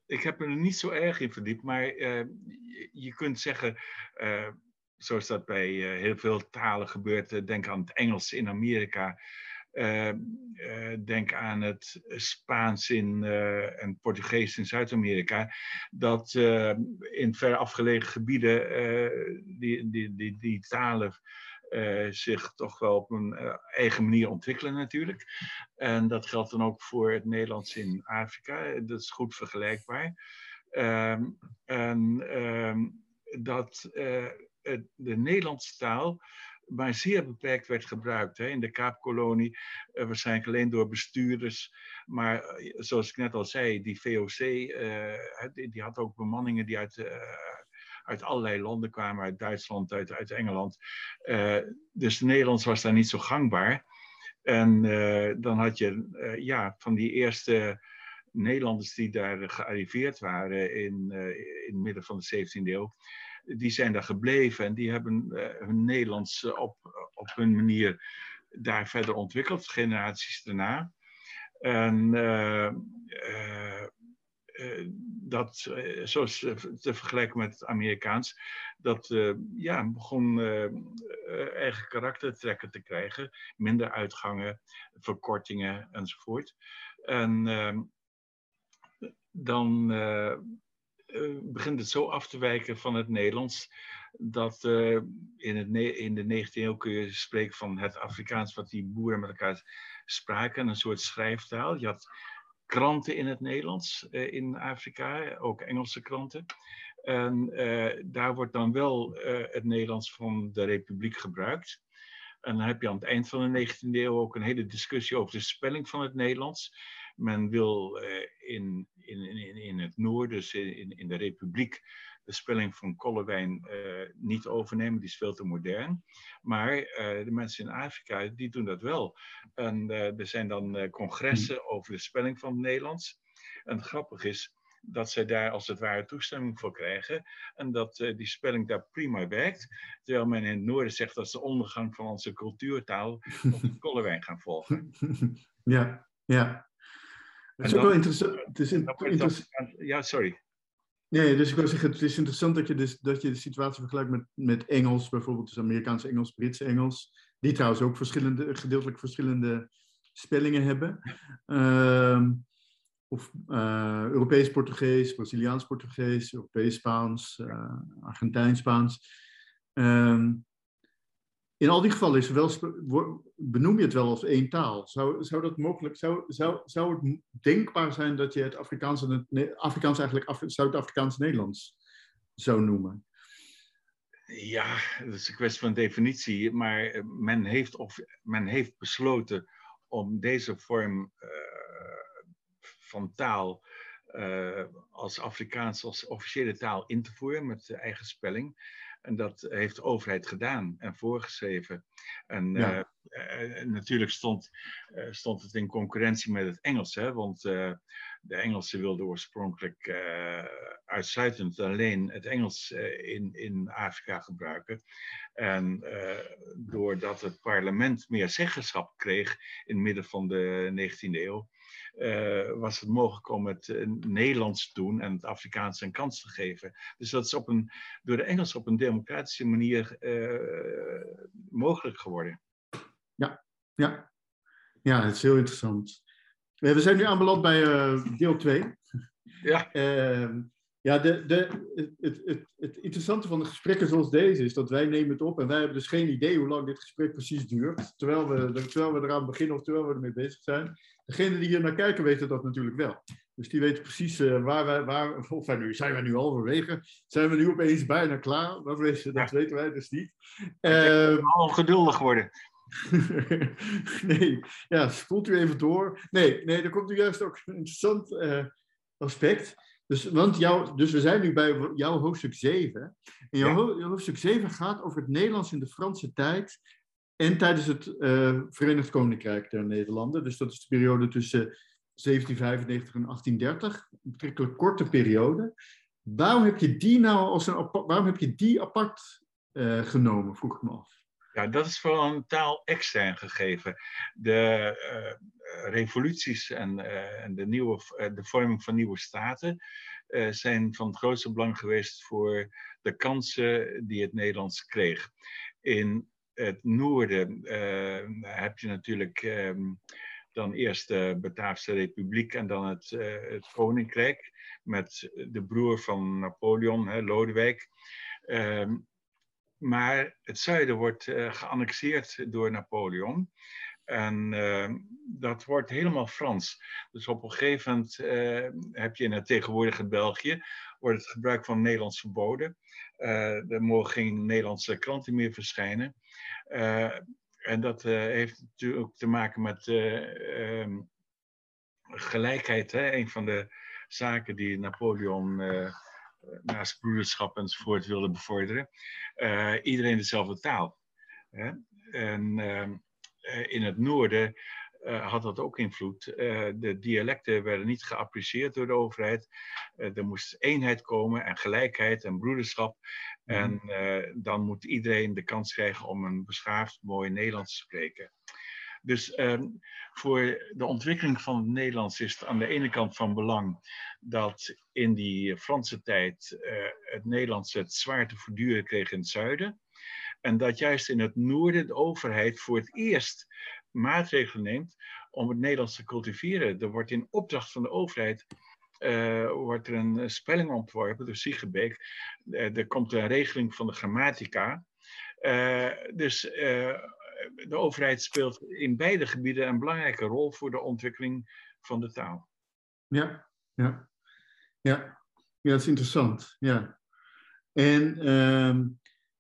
ik heb er niet zo erg in verdiept, maar uh, je kunt zeggen, zoals dat bij heel veel talen gebeurt, denk aan het Engels in Amerika, denk aan het Spaans in, uh, en Portugees in Zuid-Amerika, dat in ver afgelegen gebieden die, die, die, die talen zich toch wel op een eigen manier ontwikkelen natuurlijk. En dat geldt dan ook voor het Nederlands in Afrika. Dat is goed vergelijkbaar. Ehm, en ehm, dat de Nederlandse taal maar zeer beperkt werd gebruikt. Hè. In de Kaapkolonie uh, waarschijnlijk alleen door bestuurders. Maar eh, zoals ik net al zei, die VOC, eh, die, die, had ook bemanningen die uit, uit allerlei landen kwamen. Uit Duitsland, uit, uit Engeland. dus Nederlands was daar niet zo gangbaar. En dan had je ja, van die eerste... Nederlanders die daar gearriveerd waren in, in het midden van de 17e eeuw, die zijn daar gebleven en die hebben uh, hun Nederlands op, op hun manier daar verder ontwikkeld, generaties daarna. En uh, dat, zoals te vergelijken met het Amerikaans, dat ja, begon eigen karaktertrekken te krijgen. Minder uitgangen, verkortingen enzovoort. En ehm, dan uh, begint het zo af te wijken van het Nederlands. Dat uh, in, het in de 19e eeuw kun je spreken van het Afrikaans, wat die boeren met elkaar spraken, een soort schrijftaal. Je had kranten in het Nederlands uh, in Afrika, ook Engelse kranten. En daar wordt dan wel het Nederlands van de Republiek gebruikt. En dan heb je aan het eind van de 19e eeuw ook een hele discussie over de spelling van het Nederlands. Men wil in, in, in, in het noorden, dus in, in de Republiek, de spelling van Kollewijn uh, niet overnemen. Die is veel te modern. Maar uh, de mensen in Afrika, die doen dat wel. En uh, er zijn dan congressen over de spelling van het Nederlands. En grappig is dat zij daar als het ware toestemming voor krijgen. En dat die spelling daar prima werkt. Terwijl men in het noorden zegt dat is de ondergang van onze cultuurtaal. De Kollewijn gaan volgen. Ja, ja. Het is ook wel interessant. Het is interessant. Ja, sorry. Nee, dus ik wil zeggen, het is interessant dat je, dus, dat je de situatie vergelijkt met, met Engels, bijvoorbeeld dus Amerikaans Engels, Brits Engels, die trouwens ook verschillende, gedeeltelijk verschillende spellingen hebben. Uh, of uh, Europees Portugees, Braziliaans Portugees, Europees Spaans, uh, Argentijns Spaans. Uh, in al die gevallen is wel, benoem je het wel als één taal. Zou, zou dat mogelijk, zou, zou, het denkbaar zijn dat je het Afrikaans, het, Afrikaans eigenlijk Af, zou noemen? Ja, dat is een kwestie van definitie, maar eh, men heeft, of, men heeft besloten om deze vorm uh, van taal uh, als Afrikaans als officiële taal in te voeren met eigen spelling. En dat heeft de overheid gedaan en voorgeschreven. En eh, eh, natuurlijk stond, uh, stond het in concurrentie met het Engels, hè, want de Engelsen wilden oorspronkelijk uitsluitend alleen het Engels in, in Afrika gebruiken. En doordat het parlement meer zeggenschap kreeg in het midden van de 19e eeuw, uh, was het mogelijk om het uh, Nederlands te doen en het Afrikaans een kans te geven. Dus dat is op een, door de Engels op een democratische manier uh, mogelijk geworden. Ja, ja. ja, het is heel interessant. We zijn nu aanbeland bij deel 2. Ja. Ja, de, de, het, het, het, interessante van de gesprekken zoals deze is dat wij nemen het op en wij hebben dus geen idee hoe lang dit gesprek precies duurt. Terwijl we, terwijl we eraan beginnen of terwijl we ermee bezig zijn. Degenen die hier naar kijken weten dat natuurlijk wel. Dus die weten precies uh, waar wij, waar, of wij nu, zijn we nu halverwege? Zijn we nu opeens bijna klaar? Dat, weten, dat weten wij dus niet. Uh, ehm, al geduldig worden. nee, ja, spoelt u even door. Nee, nee, er komt nu juist ook een interessant uh, aspect. Dus, want jou, dus we zijn nu bij jouw hoofdstuk 7. En jouw hoofdstuk 7 gaat over het Nederlands in de Franse tijd en tijdens het uh, Verenigd Koninkrijk der Nederlanden. Dus dat is de periode tussen 1795 en 1830. Een betrekkelijk korte periode. Waarom heb je die nou als een waarom heb je die apart uh, genomen, vroeg ik me af. Ja, dat is vooral een taal extern gegeven. De uh, revoluties en, uh, en, de, nieuwe, de vorming van nieuwe staten zijn van het grootste belang geweest voor de kansen die het Nederlands kreeg. In het noorden heb je natuurlijk um, dan eerst de Bataafse Republiek en dan het, het Koninkrijk met de broer van Napoleon, hè, Lodewijk. Um, maar het zuiden wordt uh, geannexeerd door Napoleon. En uh, dat wordt helemaal Frans. Dus op een gegeven moment uh, heb je in het tegenwoordige België wordt het gebruik van Nederlands verboden. er mogen geen Nederlandse kranten meer verschijnen. en dat heeft natuurlijk ook te maken met um, gelijkheid. Hè? Een van de zaken die Napoleon naast broederschap enzovoort wilde bevorderen. Uh, iedereen dezelfde taal. Hè? En uh, in het noorden uh, had dat ook invloed. de dialecten werden niet geapprecieerd door de overheid. er moest eenheid komen en gelijkheid en broederschap. Mhm. En dan moet iedereen de kans krijgen om een beschaafd, mooi Nederlands te spreken. Dus ehm, voor de ontwikkeling van het Nederlands is het aan de ene kant van belang dat in die Franse tijd uh, het Nederlands het zwaar te verduren kreeg in het zuiden. En dat juist in het noorden de overheid voor het eerst maatregelen neemt om het Nederlands te cultiveren. Er wordt in opdracht van de overheid uh, wordt er een spelling ontworpen door Siegebeek. Er komt een regeling van de grammatica. Dus de overheid speelt in beide gebieden een belangrijke rol voor de ontwikkeling van de taal. Ja, ja, ja, ja dat is interessant. Ja. En ehm,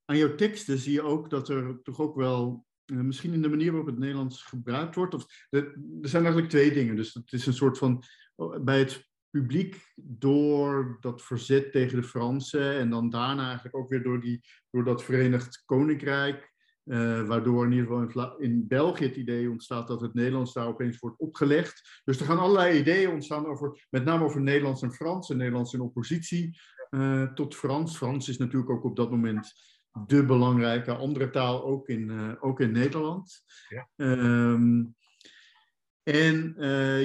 aan jouw teksten zie je ook dat er toch ook wel, uh, misschien in de manier waarop het Nederlands gebruikt wordt, of, er zijn eigenlijk twee dingen. Dus het is een soort van, oh, bij het publiek door dat verzet tegen de Fransen en dan daarna eigenlijk ook weer door, die, door dat Verenigd Koninkrijk uh, waardoor in ieder geval in, in, België het idee ontstaat dat het Nederlands daar opeens wordt opgelegd. Dus er gaan allerlei ideeën ontstaan over, met name over Nederlands en Frans. En Nederlands in oppositie uh, tot Frans. Frans is natuurlijk ook op dat moment de belangrijke andere taal, ook in, uh, ook in Nederland. Ja. Um, en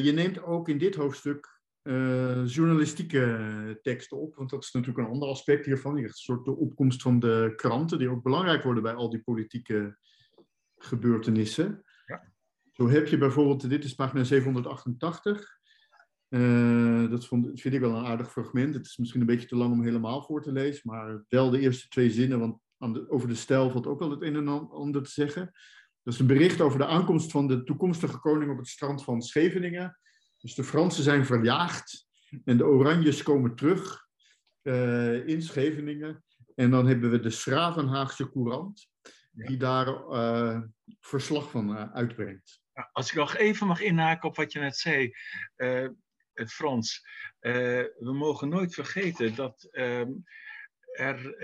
je neemt ook in dit hoofdstuk uh, journalistieke teksten op. Want dat is natuurlijk een ander aspect hiervan. Je hebt een soort de opkomst van de kranten, die ook belangrijk worden bij al die politieke gebeurtenissen. Ja. Zo heb je bijvoorbeeld, dit is pagina 788. Uh, eh, dat vond, vind ik wel een aardig fragment. Het is misschien een beetje te lang om helemaal voor te lezen, maar wel de eerste twee zinnen, want de, over de stijl valt ook wel het een en ander te zeggen. Dat is een bericht over de aankomst van de toekomstige koning op het strand van Scheveningen dus de Fransen zijn verjaagd en de Oranjes komen terug uh, in Scheveningen. En dan hebben we de Schravenhaagse Courant, die daar uh, verslag van uh, uitbrengt. Als ik nog even mag inhaken op wat je net zei, het Frans. we mogen nooit vergeten dat ehm, er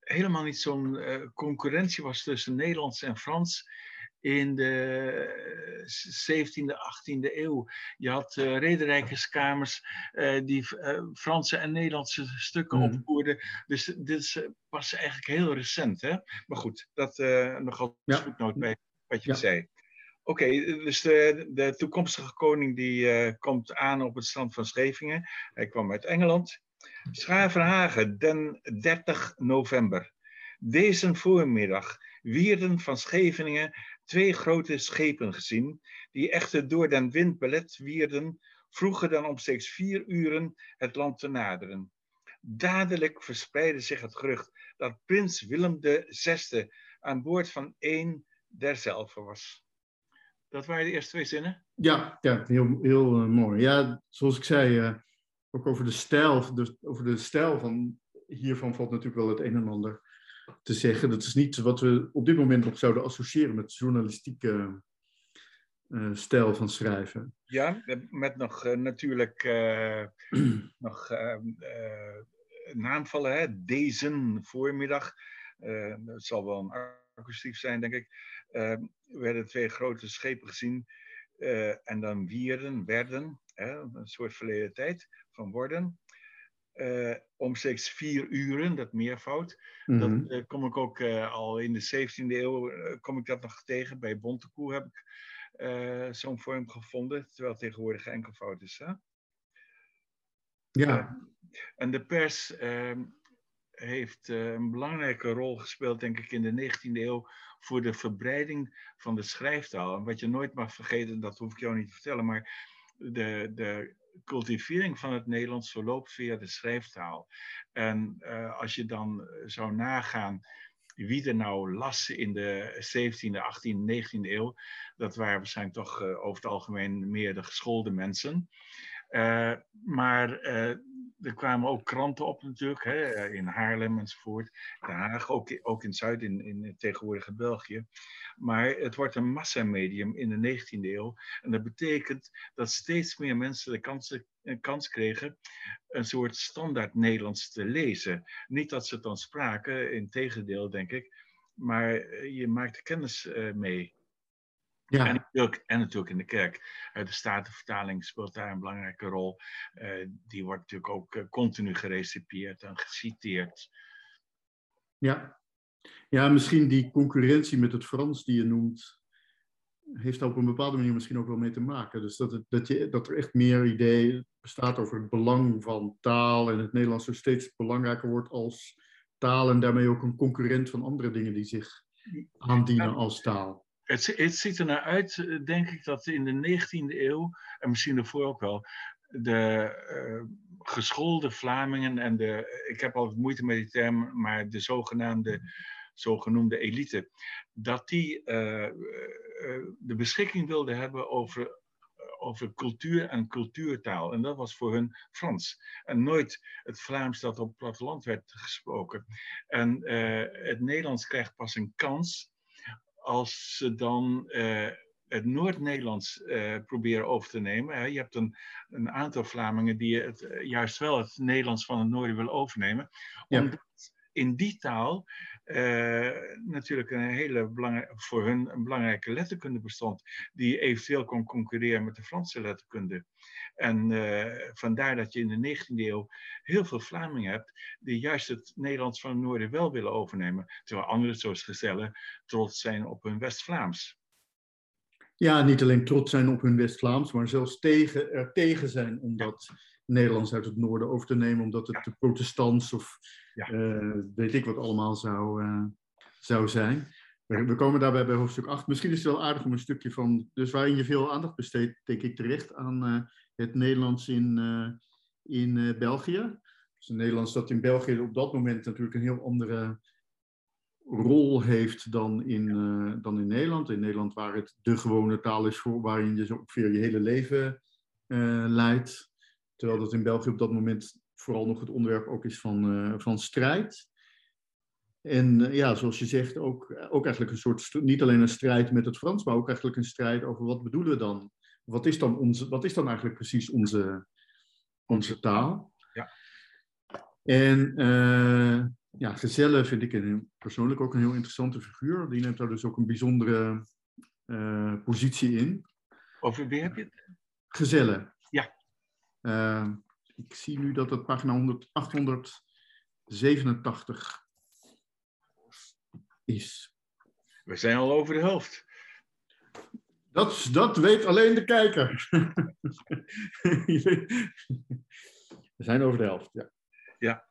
helemaal niet zo'n concurrentie was tussen Nederlands en Frans in de 17e, 18e eeuw. Je had uh, rederijkerskamers uh, die uh, Franse en Nederlandse stukken mm. opvoerden. Dus dit is pas eigenlijk heel recent. Hè? Maar goed, dat nog als ja. voetnoot bij wat je zei. Oké, okay, dus de, de, toekomstige koning die komt aan op het strand van Scheveningen. Hij kwam uit Engeland. Schavenhagen, den 30 november. Deze voormiddag wierden van Scheveningen twee grote schepen gezien, die echter door den wind belet wierden, vroeger dan omstreeks vier uren het land te naderen. Dadelijk verspreidde zich het gerucht dat prins Willem VI aan boord van een derzelfde was. Dat waren de eerste twee zinnen? Ja, ja heel, heel uh, mooi. Ja, zoals ik zei, uh, ook over de stijl, over de stijl van hiervan valt natuurlijk wel het een en ander te zeggen. Dat is niet wat we op dit moment nog zouden associëren met journalistieke stijl van schrijven. Ja, met nog natuurlijk nog naamvallen. Hè? Deze voormiddag. dat zal wel een akoestief zijn, denk ik. werden twee grote schepen gezien. en dan wierden, werden, hè? een soort verleden tijd van worden omstreeks vier uren, dat meervoud. Dat mhm. eh, kom ik ook uh, al in de 17e eeuw, kom ik dat nog tegen. Bij Bontekoe heb ik zo'n vorm gevonden, terwijl het tegenwoordig enkelvoud is. Hè? Ja. en de pers ehm, heeft een belangrijke rol gespeeld, denk ik, in de 19e eeuw voor de verbreiding van de schrijftaal. En wat je nooit mag vergeten, dat hoef ik jou niet te vertellen, maar de, de cultivering van het Nederlands verloopt via de schrijftaal. En uh, als je dan eh, zou nagaan wie er nou las in de 17e, 18e, 19e eeuw, dat waren waarschijnlijk toch uh, over het algemeen meer de geschoolde mensen. Maar er kwamen ook kranten op natuurlijk, hè, in Haarlem enzovoort. Den Haag, ook, ook in Zuid, in, in het tegenwoordige België. Maar het wordt een massamedium in de 19e eeuw. En dat betekent dat steeds meer mensen de kans, een kans kregen een soort standaard Nederlands te lezen. Niet dat ze het dan spraken, in tegendeel denk ik. Maar je maakt kennis mee. Ja. En, natuurlijk, en natuurlijk in de kerk. Uh, de Statenvertaling speelt daar een belangrijke rol. Uh, die wordt natuurlijk ook continu gerecipieerd en geciteerd. Ja, ja, misschien die concurrentie met het Frans die je noemt, heeft daar op een bepaalde manier misschien ook wel mee te maken. Dus dat, het, dat, je, dat er echt meer idee bestaat over het belang van taal en het Nederlands er steeds belangrijker wordt als taal en daarmee ook een concurrent van andere dingen die zich aandienen als taal. Het, het ziet er naar uit, denk ik, dat in de 19e eeuw, en misschien daarvoor ook wel, de uh, geschoolde Vlamingen en de, ik heb altijd moeite met die term, maar de zogenaamde zogenoemde elite, dat die uh, de beschikking wilden hebben over, over cultuur en cultuurtaal. En dat was voor hun Frans. En nooit het Vlaams dat op het platteland werd gesproken. En het Nederlands krijgt pas een kans als ze dan het Noord-Nederlands uh, proberen over te nemen. Hè. Je hebt een, een aantal Vlamingen die het, juist wel het Nederlands van het Noorden willen overnemen. Omdat in die taal uh, natuurlijk een hele belangrijke, voor hun een belangrijke letterkunde bestond, die eventueel kon concurreren met de Franse letterkunde. En uh, vandaar dat je in de 19e eeuw heel veel Vlamingen hebt die juist het Nederlands van het Noorden wel willen overnemen, terwijl anderen, zoals gezellen, trots zijn op hun West-Vlaams. Ja, niet alleen trots zijn op hun West-Vlaams, maar zelfs tegen, er tegen zijn om dat Nederlands uit het noorden over te nemen, omdat het te protestants of ja. Uh, weet ik wat allemaal zou, uh, zou zijn. We, we, komen daarbij bij hoofdstuk 8. Misschien is het wel aardig om een stukje van, dus waarin je veel aandacht besteedt, denk ik terecht aan uh, het Nederlands in, in België. Dus het Nederlands dat in België op dat moment natuurlijk een heel andere rol heeft dan in, dan in Nederland. In Nederland waar het de gewone taal is voor, waarin je zo ongeveer je hele leven leidt. Terwijl dat in België op dat moment vooral nog het onderwerp ook is van, uh, van strijd. En uh, ja, zoals je zegt, ook, ook eigenlijk een soort, niet alleen een strijd met het Frans, maar ook eigenlijk een strijd over wat bedoelen we dan? Wat is dan, onze, wat is dan eigenlijk precies onze, onze taal? Ja. En uh, ja, Gezelle vind ik een, persoonlijk ook een heel interessante figuur. Die neemt daar dus ook een bijzondere positie in. Over wie heb je het? Gezelle. Ja. Ik zie nu dat het pagina 100, 887 is. We zijn al over de helft. Dat, dat weet alleen de kijker. We zijn over de helft, ja. Ja.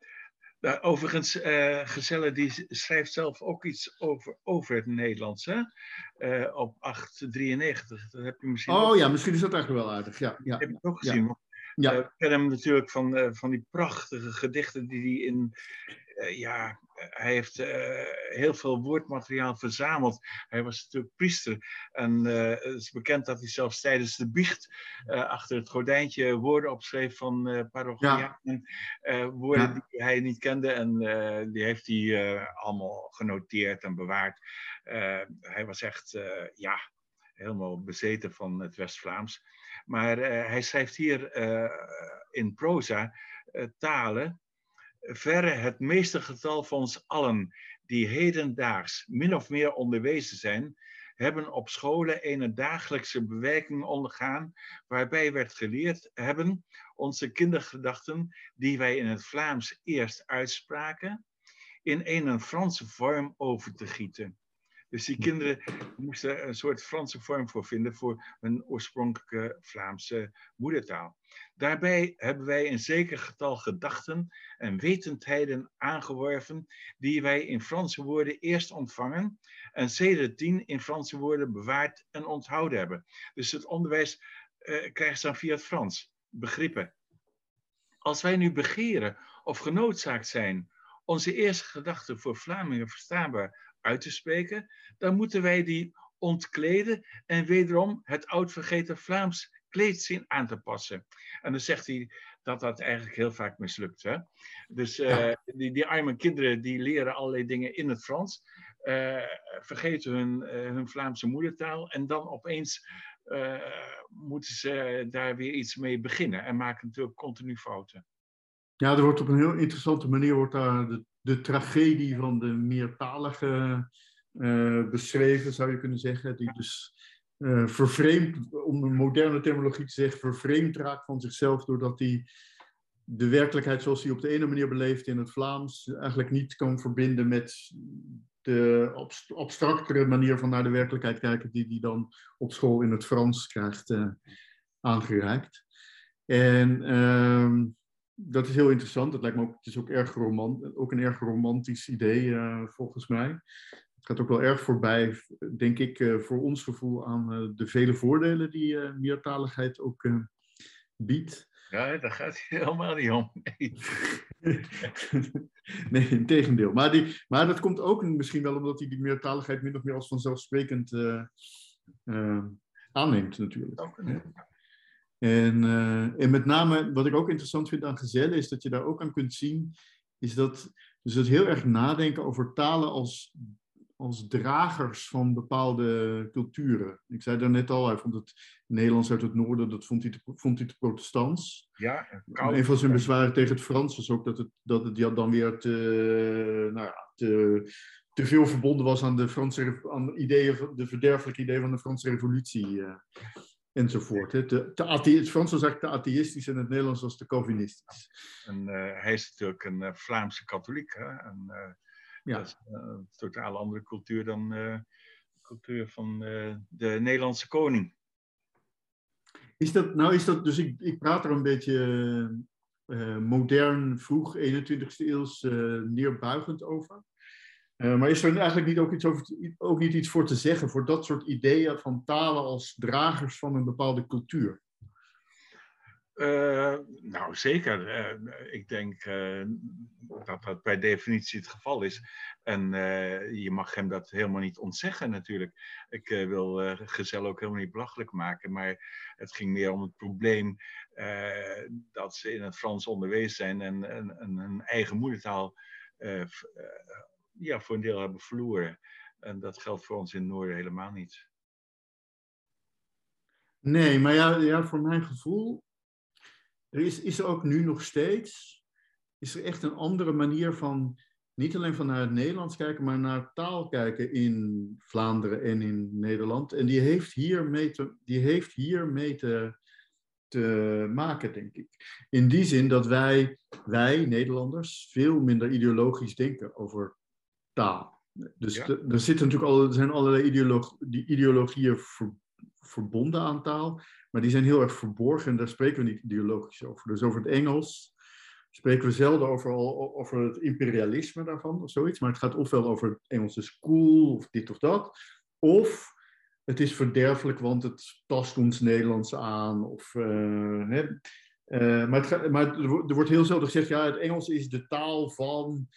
Nou, overigens, uh, Gezelle die schrijft zelf ook iets over, over het Nederlands, hè? Uh, op 893. Dat heb je misschien. Oh ja, misschien is dat eigenlijk wel aardig. Ja, ja, heb je ook gezien. Ja. Ja. Ken hem natuurlijk van, uh, van die prachtige gedichten die hij in. Uh, ja, hij heeft heel veel woordmateriaal verzameld. Hij was natuurlijk priester. En het is bekend dat hij zelfs tijdens de biecht achter het gordijntje woorden opschreef van uh, parochianen. Ja. woorden ja. die hij niet kende. En die heeft hij allemaal genoteerd en bewaard. hij was echt, ja, helemaal bezeten van het West-Vlaams. Maar hij schrijft hier in proza talen verre het meeste getal van ons allen die hedendaags min of meer onderwezen zijn, hebben op scholen een dagelijkse bewerking ondergaan, waarbij werd geleerd hebben onze kindergedachten, die wij in het Vlaams eerst uitspraken, in een Franse vorm over te gieten. Dus die kinderen moesten een soort Franse vorm voor vinden voor hun oorspronkelijke Vlaamse moedertaal. Daarbij hebben wij een zeker getal gedachten en wetendheden aangeworven, die wij in Franse woorden eerst ontvangen en sedertdien in Franse woorden bewaard en onthouden hebben. Dus het onderwijs krijgen ze dan via het Frans, begrippen. Als wij nu begeren of genoodzaakt zijn onze eerste gedachten voor Vlamingen verstaanbaar uit te spreken, dan moeten wij die ontkleden en wederom het oud vergeten Vlaams kleed aan te passen. En dan zegt hij dat dat eigenlijk heel vaak mislukt. Hè? Dus uh, die, die arme kinderen die leren allerlei dingen in het Frans, uh, vergeten hun, uh, hun Vlaamse moedertaal en dan opeens moeten ze daar weer iets mee beginnen en maken natuurlijk continu fouten. Ja, er wordt op een heel interessante manier wordt daar de, de tragedie van de meertalige beschreven, zou je kunnen zeggen. Die dus uh, vervreemd, om een moderne terminologie te zeggen, vervreemd raakt van zichzelf doordat hij de werkelijkheid zoals hij op de ene manier beleeft in het Vlaams eigenlijk niet kan verbinden met de abstractere manier van naar de werkelijkheid kijken die hij dan op school in het Frans krijgt uh, aangereikt. En uh, dat is heel interessant. Dat lijkt me ook, het is ook, erg romant, ook een erg romantisch idee uh, volgens mij gaat ook wel erg voorbij, denk ik, uh, voor ons gevoel aan uh, de vele voordelen die meertaligheid ook biedt. Ja, daar gaat het helemaal niet om. Nee, nee in tegendeel. Maar, die, maar dat komt ook misschien wel omdat hij die meertaligheid min of meer als vanzelfsprekend aanneemt, natuurlijk. Ook, en, en met name, wat ik ook interessant vind aan gezellen, is dat je daar ook aan kunt zien, is dat dus het heel erg nadenken over talen als als dragers van bepaalde culturen. Ik zei daar net al, hij vond het Nederlands uit het noorden, dat vond hij te, vond hij te protestants. Ja, Een van zijn bezwaren tegen het Frans was ook dat het, dat het ja, dan weer te, nou ja, te, te veel verbonden was aan de Franse aan ideeën, de verderfelijke ideeën van de Franse revolutie. Enzovoort. Te, te het Frans was eigenlijk te atheïstisch en het Nederlands was te Calvinistisch. En uh, hij is natuurlijk een uh, Vlaamse katholiek. Hè? En, ja. Dat is eh, een totaal andere cultuur dan eh, de cultuur van eh, de Nederlandse koning. Is dat, nou is dat, dus ik, ik praat er een beetje modern, vroeg 21ste eeuws neerbuigend over. Maar is er eigenlijk niet ook, iets over, ook niet iets voor te zeggen voor dat soort ideeën van talen als dragers van een bepaalde cultuur? Uh, nou, zeker. Uh, ik denk dat dat bij definitie het geval is. En je mag hem dat helemaal niet ontzeggen, natuurlijk. Ik wil Gezel ook helemaal niet belachelijk maken, maar het ging meer om het probleem dat ze in het Frans onderwezen zijn en, en, hun eigen moedertaal ja, voor een deel hebben verloren. En dat geldt voor ons in het Noorden helemaal niet. Nee, maar ja, ja voor mijn gevoel er is, is er ook nu nog steeds, is er echt een andere manier van, niet alleen van naar het Nederlands kijken, maar naar taal kijken in Vlaanderen en in Nederland. En die heeft hier mee te, die heeft hier mee te, te maken, denk ik. In die zin dat wij, wij Nederlanders, veel minder ideologisch denken over taal. Dus er, zitten natuurlijk al, er zijn allerlei ideoloog, die ideologieën verbonden aan taal. Maar die zijn heel erg verborgen en daar spreken we niet ideologisch over. Dus over het Engels spreken we zelden over, over het imperialisme daarvan of zoiets. Maar het gaat ofwel over het Engelse school of dit of dat. Of het is verderfelijk, want het tast ons Nederlands aan. Of, uh, hè. Uh, maar, het maar er wordt heel zelden gezegd, ja, het Engels is de taal van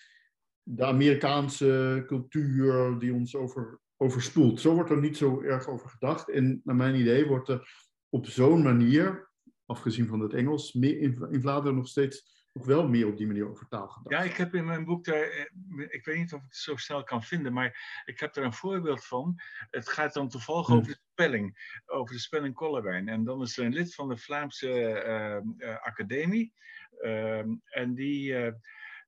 de Amerikaanse cultuur die ons over, overspoelt. Zo wordt er niet zo erg over gedacht. En naar mijn idee wordt er op zo'n manier, afgezien van het Engels, in Vlaanderen nog steeds ook wel meer op die manier over taal gedacht. Ja, ik heb in mijn boek daar, eh, ik weet niet of ik het zo snel kan vinden, maar ik heb er een voorbeeld van. Het gaat dan toevallig hm. over de spelling, over de spelling Kollewijn. En dan is er een lid van de Vlaamse uh, Academie. Ehm, en die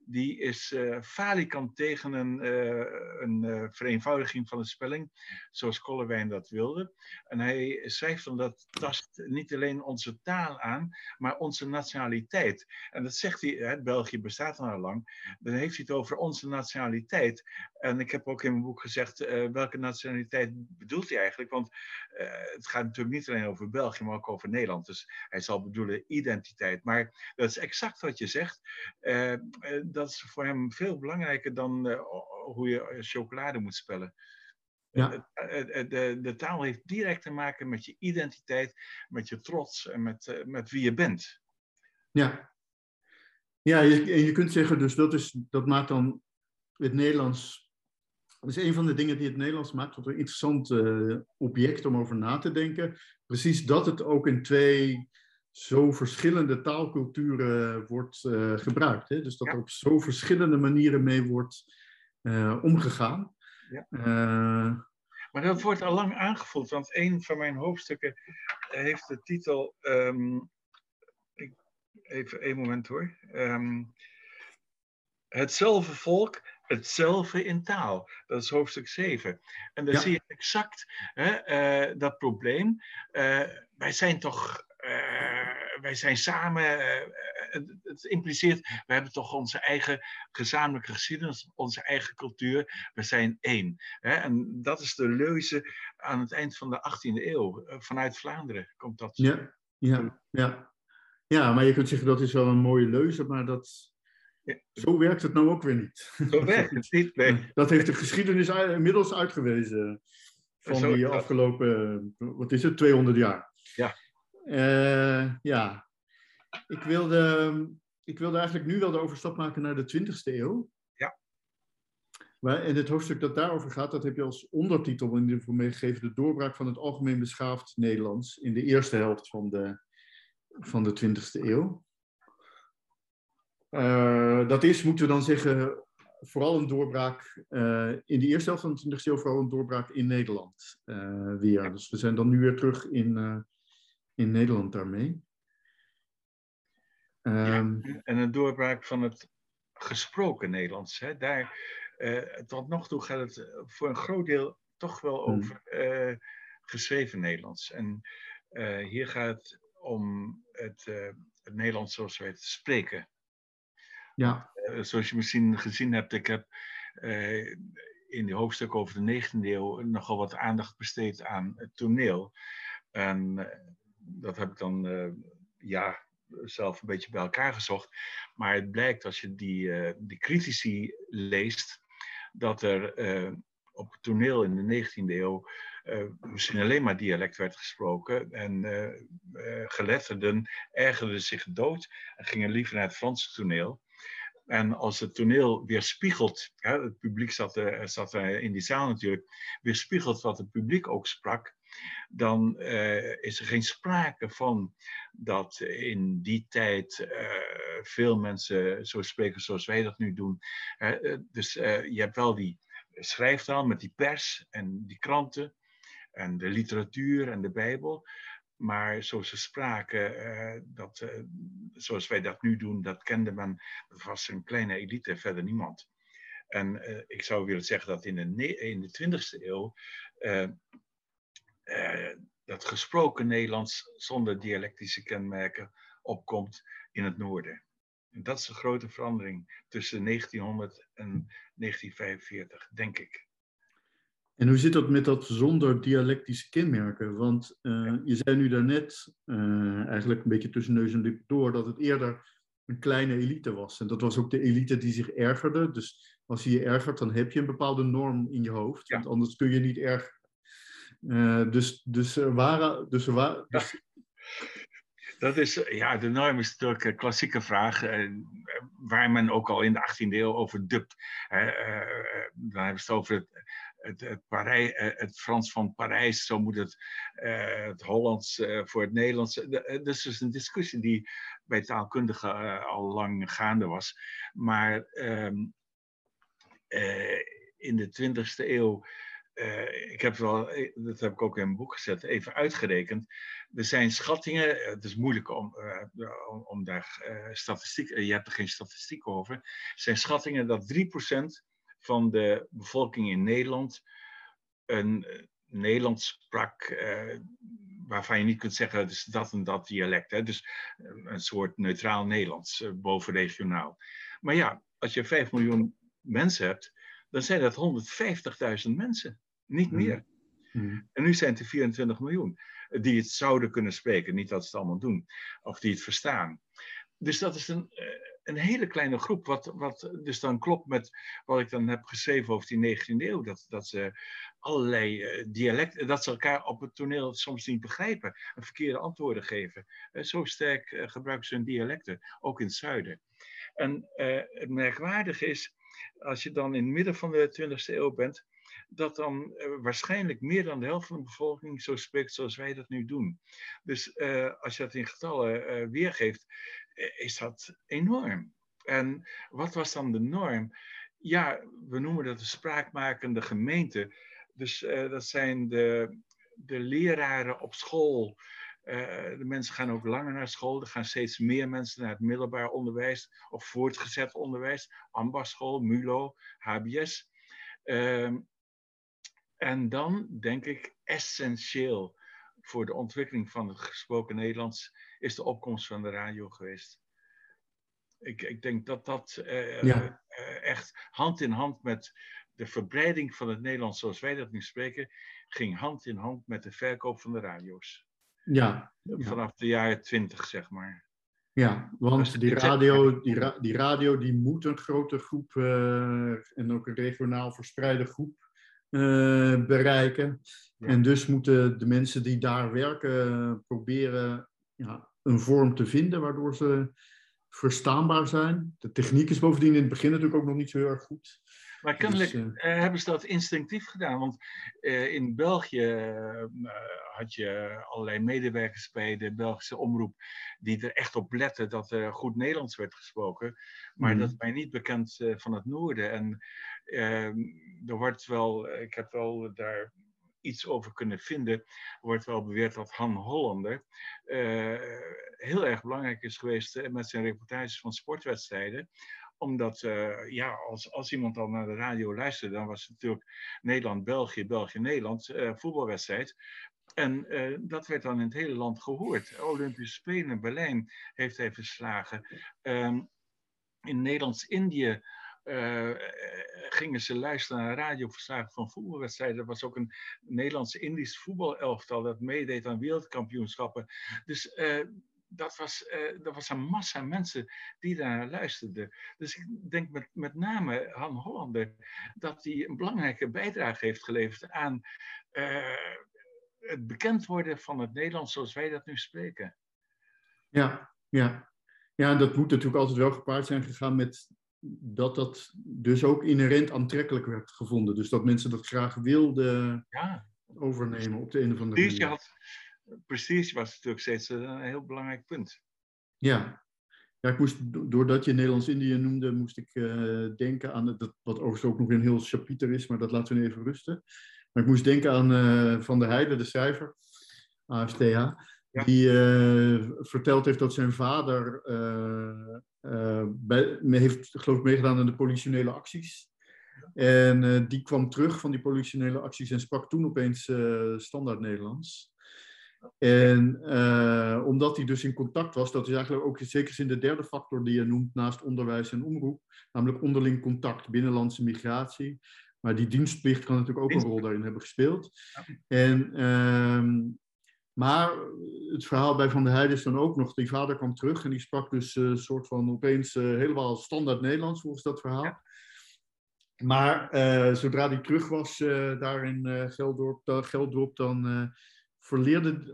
die is uh, falikant tegen een, uh, een uh, vereenvoudiging van de spelling, zoals Kollewijn dat wilde. En hij schrijft dan dat tast niet alleen onze taal aan, maar onze nationaliteit. En dat zegt hij, hè, België bestaat al lang, dan heeft hij het over onze nationaliteit. En ik heb ook in mijn boek gezegd, welke nationaliteit bedoelt hij eigenlijk? Want het gaat natuurlijk niet alleen over België, maar ook over Nederland. Dus hij zal bedoelen identiteit. Maar dat is exact wat je zegt. Dat is voor hem veel belangrijker dan uh, hoe je chocolade moet spellen. Ja. De, de, de, taal heeft direct te maken met je identiteit, met je trots en met, uh, met wie je bent. Ja, ja je, en je kunt zeggen, dus dat, is, dat maakt dan het Nederlands. Dat is een van de dingen die het Nederlands maakt tot een interessant uh, object om over na te denken. Precies dat het ook in twee zo verschillende taalculturen wordt uh, gebruikt. Hè? Dus dat er op zo verschillende manieren mee wordt uh, omgegaan. Ja. Uh, maar dat wordt al lang aangevoeld, want een van mijn hoofdstukken heeft de titel. Um, ik, even één moment hoor. Um, hetzelfde volk, hetzelfde in taal. Dat is hoofdstuk 7. En dan zie je exact hè, dat probleem. wij zijn toch wij zijn samen, uh, het, het, impliceert, we hebben toch onze eigen gezamenlijke geschiedenis, onze eigen cultuur, we zijn één. Hè? En dat is de leuze aan het eind van de 18e eeuw. vanuit Vlaanderen komt dat. Ja, ja, ja. ja, maar je kunt zeggen dat is wel een mooie leuze, maar dat, zo werkt het nou ook weer niet. Zo werkt het niet, nee. Dat heeft de geschiedenis inmiddels uitgewezen van die afgelopen, wat is het, 200 jaar. Ja. Uh, ja, ik wilde, ik wilde eigenlijk nu wel de overstap maken naar de 20e eeuw. Ja. Maar, en het hoofdstuk dat daarover gaat, dat heb je als ondertitel in ieder geval meegegeven: De doorbraak van het algemeen beschaafd Nederlands in de eerste helft van de, van de 20e eeuw. Uh, dat is, moeten we dan zeggen, vooral een doorbraak uh, in de eerste helft van de 20e eeuw, vooral een doorbraak in Nederland uh, weer. Dus we zijn dan nu weer terug in, in Nederland daarmee. Um, en een doorbraak van het gesproken Nederlands. Hè? Daar, uh, tot nog toe gaat het voor een groot deel toch wel hmm. over uh, geschreven Nederlands. En uh, hier gaat het om het, het, Nederlands zoals wij het spreken. Ja. zoals je misschien gezien hebt, ik heb in die hoofdstuk over de 19e eeuw nogal wat aandacht besteed aan het toneel. En dat heb ik dan ja, zelf een beetje bij elkaar gezocht. Maar het blijkt als je die, uh, die critici leest, dat er uh, op het toneel in de 19e eeuw misschien alleen maar dialect werd gesproken. En geletterden ergerden zich dood en gingen liever naar het Franse toneel. En als het toneel weerspiegelt, hè, het publiek zat, zat in die zaal natuurlijk, weerspiegelt wat het publiek ook sprak, dan uh, is er geen sprake van dat in die tijd uh, veel mensen zo spreken zoals wij dat nu doen. Uh, dus je hebt wel die schrijftaal met die pers en die kranten en de literatuur en de Bijbel. Maar zoals ze spraken, dat, zoals wij dat nu doen, dat kende men, dat was een kleine elite, verder niemand. En ik zou willen zeggen dat in de, in de 20e eeuw dat gesproken Nederlands zonder dialectische kenmerken opkomt in het noorden. En dat is een grote verandering tussen 1900 en 1945, denk ik. En hoe zit dat met dat zonder dialectische kenmerken? Want uh, je zei nu daarnet, uh, eigenlijk een beetje tussen neus en lip door, dat het eerder een kleine elite was. En dat was ook de elite die zich ergerde. Dus als je je ergert, dan heb je een bepaalde norm in je hoofd. Want anders kun je niet erg uh, dus, dus er waren. Dus er waren dus... Dat is, ja, de norm is natuurlijk een klassieke vraag, eh, waar men ook al in de 18e eeuw over dubt. Eh, dan hebben ze het over het, het, het, het Frans van Parijs, zo moet het, het Hollands voor het Nederlands. Dat is dus een discussie die bij taalkundigen al lang gaande was. Maar ehm, in de 20e eeuw uh, ik heb wel, eh, dat heb ik ook in een boek gezet, even uitgerekend. Er zijn schattingen, eh, het is moeilijk om, uh, om, daar uh, statistiek, je hebt er geen statistiek over. Er zijn schattingen dat 3% van de bevolking in Nederland een Nederlands sprak waarvan je niet kunt zeggen, is dat en dat dialect. Hè? Dus een soort neutraal Nederlands, bovenregionaal. Maar ja, als je 5 miljoen mensen hebt, dan zijn dat 150.000 mensen, niet hmm. meer. Hmm. En nu zijn het er 24 miljoen die het zouden kunnen spreken, niet dat ze het allemaal doen, of die het verstaan. Dus dat is een, eh, een hele kleine groep, wat, wat dus dan klopt met wat ik dan heb geschreven over die 19e eeuw, dat, dat ze allerlei uh, dialecten, dat ze elkaar op het toneel soms niet begrijpen en verkeerde antwoorden geven. Zo sterk gebruiken ze hun dialecten, ook in het zuiden. En het merkwaardige is, als je dan in het midden van de 20e eeuw bent, dat dan uh, waarschijnlijk meer dan de helft van de bevolking zo spreekt zoals wij dat nu doen. Dus uh, als je dat in getallen uh, weergeeft, is dat enorm. En wat was dan de norm? Ja, we noemen dat de spraakmakende gemeente. Dus dat zijn de, de leraren op school, de mensen gaan ook langer naar school. Er gaan steeds meer mensen naar het middelbaar onderwijs of voortgezet onderwijs. Ambachtschool, MULO, HBS. Uh, en dan denk ik essentieel voor de ontwikkeling van het gesproken Nederlands is de opkomst van de radio geweest. Ik, ik denk dat dat uh, ja. echt hand in hand met de verbreiding van het Nederlands zoals wij dat nu spreken, ging hand in hand met de verkoop van de radio's. Ja. Vanaf de jaren twintig, zeg maar. Ja, want die radio, die, ra die radio die moet een grote groep uh, en ook een regionaal verspreide groep uh, bereiken. En dus moeten de mensen die daar werken proberen ja, een vorm te vinden waardoor ze verstaanbaar zijn. De techniek is bovendien in het begin natuurlijk ook nog niet zo heel erg goed. Maar kennelijk dus, uh, hebben ze dat instinctief gedaan. Want uh, in België uh, had je allerlei medewerkers bij de Belgische omroep die er echt op letten dat er goed Nederlands werd gesproken. Maar mm. dat is mij niet bekend van het noorden. En ehm, er wordt wel, ik heb wel daar iets over kunnen vinden, wordt wel beweerd dat Han Hollander heel erg belangrijk is geweest met zijn reportages van sportwedstrijden omdat, uh, ja, als, als iemand al naar de radio luisterde, dan was het natuurlijk Nederland-België, België-Nederland, uh, voetbalwedstrijd. En uh, dat werd dan in het hele land gehoord. Olympische Spelen, Berlijn heeft hij verslagen. Um, in Nederlands-Indië gingen ze luisteren naar radioverslagen van voetbalwedstrijden. Er was ook een Nederlands-Indisch voetbalelftal dat meedeed aan wereldkampioenschappen. Dus dat was, uh, dat was een massa mensen die daar luisterden. Dus ik denk met, met name Han Hollander dat hij een belangrijke bijdrage heeft geleverd aan uh, het bekend worden van het Nederlands zoals wij dat nu spreken. Ja, ja. Ja, en dat moet natuurlijk altijd wel gepaard zijn gegaan met dat dat dus ook inherent aantrekkelijk werd gevonden. Dus dat mensen dat graag wilden ja. overnemen op de een of andere manier. Had, prestige was natuurlijk steeds een heel belangrijk punt. Ja, ja, ik moest, doordat je Nederlands-Indië noemde, moest ik uh, denken aan, dat, wat overigens ook nog een heel chapiter is, maar dat laten we nu even rusten. Maar ik moest denken aan uh, Van der Heijden, de schrijver, ASTH, ja. die uh, verteld heeft dat zijn vader bij, heeft, geloof ik, meegedaan aan de politionele acties. En die kwam terug van die politionele acties en sprak toen opeens standaard Nederlands. En uh, omdat hij dus in contact was, dat is eigenlijk ook zeker in de derde factor die je noemt naast onderwijs en omroep, namelijk onderling contact, binnenlandse migratie. Maar die dienstplicht kan natuurlijk ook een rol daarin hebben gespeeld. En, uh, maar het verhaal bij Van der Heijden is dan ook nog, die vader kwam terug en die sprak dus een uh, soort van opeens uh, helemaal standaard Nederlands volgens dat verhaal. Ja. Maar uh, zodra hij terug was daar in Geldorp, Geldorp, dan verleerde,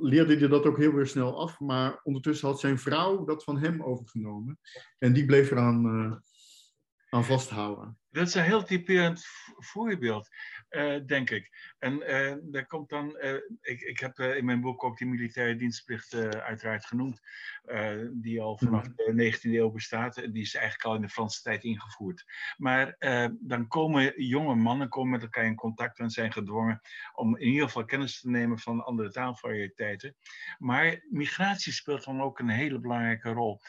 leerde hij dat ook heel weer snel af. Maar ondertussen had zijn vrouw dat van hem overgenomen. En die bleef eraan. Aan vasthouden. Dat is een heel typerend voorbeeld, uh, denk ik. En uh, daar komt dan, uh, ik, ik heb in mijn boek ook die militaire dienstplicht uiteraard genoemd, die al vanaf mhm. de 19e eeuw bestaat. Die is eigenlijk al in de Franse tijd ingevoerd. Maar dan komen jonge mannen komen met elkaar in contact en zijn gedwongen om in ieder geval kennis te nemen van andere taalvarieteiten. Maar migratie speelt dan ook een hele belangrijke rol.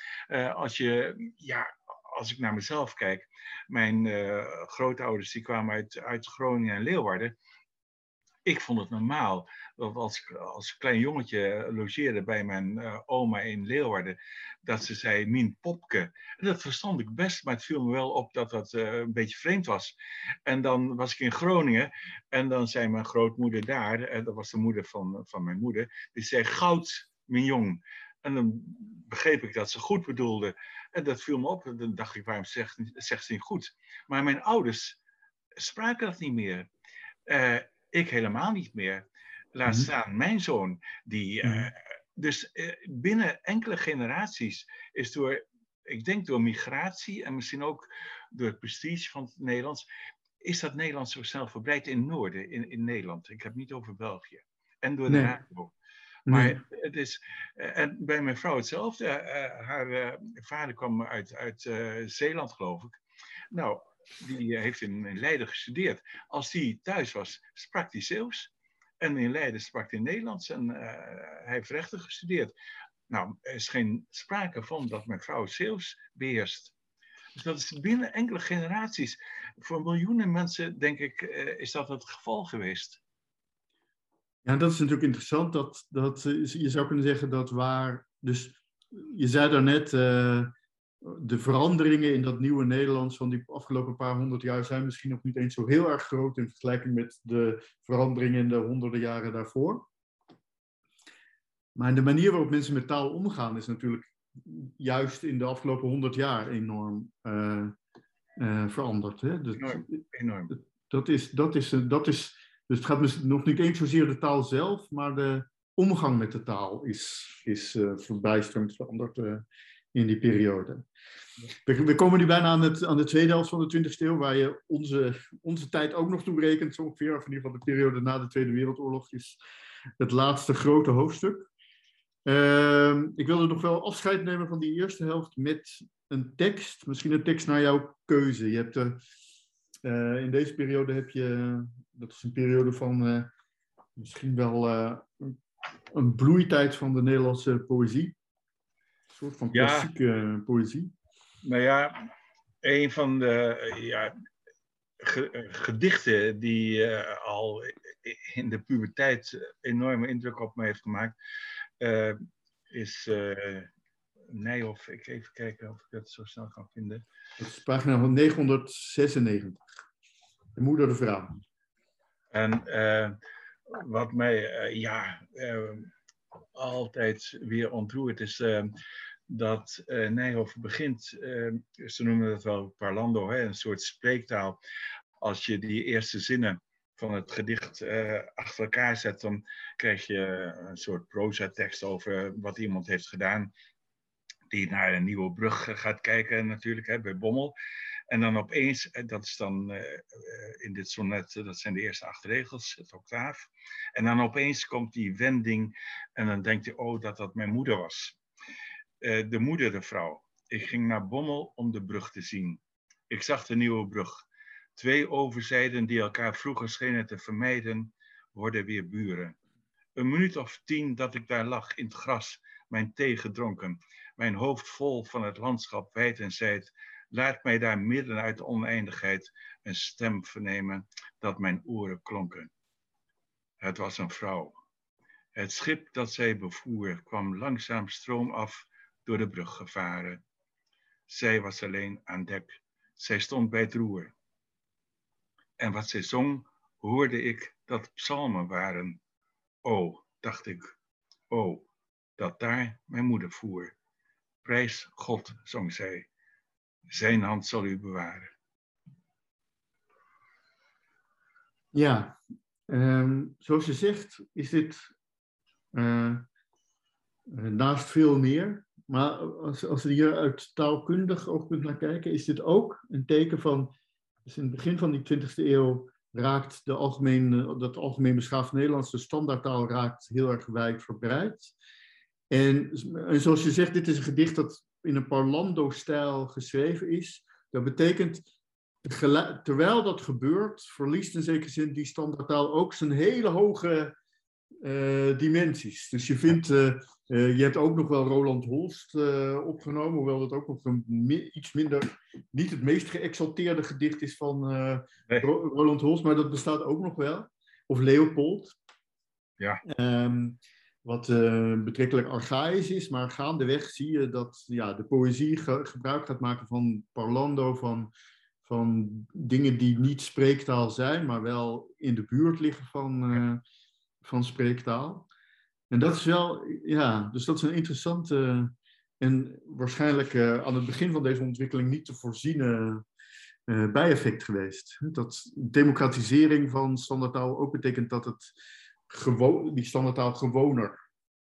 als je, ja, als ik naar mezelf kijk, mijn uh, grootouders die kwamen uit, uit Groningen en Leeuwarden. Ik vond het normaal als ik als klein jongetje logeerde bij mijn uh, oma in Leeuwarden, dat ze zei Min Popke. En dat verstond ik best, maar het viel me wel op dat dat uh, een beetje vreemd was. En dan was ik in Groningen en dan zei mijn grootmoeder daar, dat was de moeder van, van mijn moeder, die zei Goud, mijn jong. En dan begreep ik dat ze goed bedoelde. En dat viel me op. En dan dacht ik, waarom zegt, zegt ze niet goed? Maar mijn ouders spraken dat niet meer. Uh, ik helemaal niet meer. Laat mhm. staan mijn zoon. Die, uh, dus uh, binnen enkele generaties is door, ik denk door migratie en misschien ook door het prestige van het Nederlands, is dat Nederlands zo snel verbreid in het noorden, in, in Nederland. Ik heb het niet over België. En door de nee. radio. Maar het is, eh, en bij mijn vrouw hetzelfde. Uh, haar uh, vader kwam uit, uit Zeeland, geloof ik. Nou, die heeft in, in, Leiden gestudeerd. Als die thuis was, sprak hij Zeeuws. En in Leiden sprak hij Nederlands en hij heeft rechten gestudeerd. Nou, er is geen sprake van dat mijn vrouw Zeeuws beheerst. Dus dat is binnen enkele generaties. Voor miljoenen mensen, denk ik, is dat het geval geweest. Ja, dat is natuurlijk interessant. Dat, dat, eh, je zou kunnen zeggen dat waar. Dus je zei daarnet. Uh, de veranderingen in dat nieuwe Nederlands van die afgelopen paar honderd jaar zijn misschien nog niet eens zo heel erg groot in vergelijking met de veranderingen in de honderden jaren daarvoor. Maar de manier waarop mensen met taal omgaan is natuurlijk juist in de afgelopen honderd jaar enorm uh, uh, veranderd. Hè? Dat, enorm. enorm. Dat, is, dat, is, dat is dus het gaat nog niet eens zozeer de taal zelf, maar de omgang met de taal is, is uh, verbijsterend veranderd uh, in die periode. We, komen nu bijna aan, het, aan de tweede helft van de 20e eeuw, waar je onze, onze tijd ook nog toe rekent, zo ongeveer, of in ieder geval de periode na de Tweede Wereldoorlog, is het laatste grote hoofdstuk. Uh, ik wilde nog wel afscheid nemen van die eerste helft met een tekst, misschien een tekst naar jouw keuze. Je hebt uh, in deze periode heb je dat is een periode van uh, misschien wel uh, een bloeitijd van de Nederlandse poëzie. Een soort van klassieke ja. poëzie. Nou ja, een van de ja, gedichten die uh, al in de puberteit enorme indruk op me heeft gemaakt, is Nijhoff. Ik even kijken of ik dat zo snel kan vinden. Dat is pagina 996. De moeder de vrouw. En uh, wat mij uh, ja, uh, altijd weer ontroert is dat Nijhoff begint, ze noemen dat wel parlando, hè, een soort spreektaal. Als je die eerste zinnen van het gedicht achter elkaar zet, dan krijg je een soort proza-tekst over wat iemand heeft gedaan. Die naar een nieuwe brug gaat kijken natuurlijk, hè, bij Bommel. En dan opeens, eh, dat is dan uh, in dit sonnet, dat zijn de eerste acht regels, het octaaf. En dan opeens komt die wending en dan denkt hij, oh, dat dat mijn moeder was. De moeder, de vrouw. Ik ging naar Bommel om de brug te zien. Ik zag de nieuwe brug. Twee overzijden die elkaar vroeger schenen te vermijden, worden weer buren. Een minuut of tien dat ik daar lag in het gras, mijn thee gedronken, mijn hoofd vol van het landschap wijd en zijd, Laat mij daar midden uit de oneindigheid een stem vernemen dat mijn oren klonken. Het was een vrouw. Het schip dat zij bevoer kwam langzaam stroomaf door de brug gevaren. Zij was alleen aan dek. Zij stond bij het roer. En wat zij zong, hoorde ik dat psalmen waren. O, dacht ik, o, dat daar mijn moeder voer. Prijs God, zong zij. Zijn hand zal u bewaren. Ja, um, zoals je zegt, is dit uh, naast veel meer, maar als, als we hier uit taalkundig oogpunt naar kijken, is dit ook een teken van, dus in het begin van die 20e eeuw raakt de algemeen, dat algemeen beschaafd Nederlands, de standaardtaal, raakt heel erg wijdverbreid. En, en zoals je zegt, dit is een gedicht dat in een parlando-stijl geschreven is. Dat betekent, terwijl dat gebeurt, verliest in zekere zin die standaardtaal ook zijn hele hoge uh, dimensies. Dus je vindt, uh, uh, je hebt ook nog wel Roland Holst opgenomen, hoewel dat ook nog een iets minder, niet het meest geëxalteerde gedicht is van nee. Roland Holst, maar dat bestaat ook nog wel. Of Leopold. Ja. Um, wat betrekkelijk archaïs is, maar gaandeweg zie je dat ja, de poëzie ge gebruik gaat maken van parlando, van, van dingen die niet spreektaal zijn, maar wel in de buurt liggen van, van spreektaal. En dat is wel, ja, dus dat is een interessante en waarschijnlijk uh, aan het begin van deze ontwikkeling niet te voorziene bijeffect geweest. Dat democratisering van standaardtaal ook betekent dat het gewoon, die standaardtaal gewoner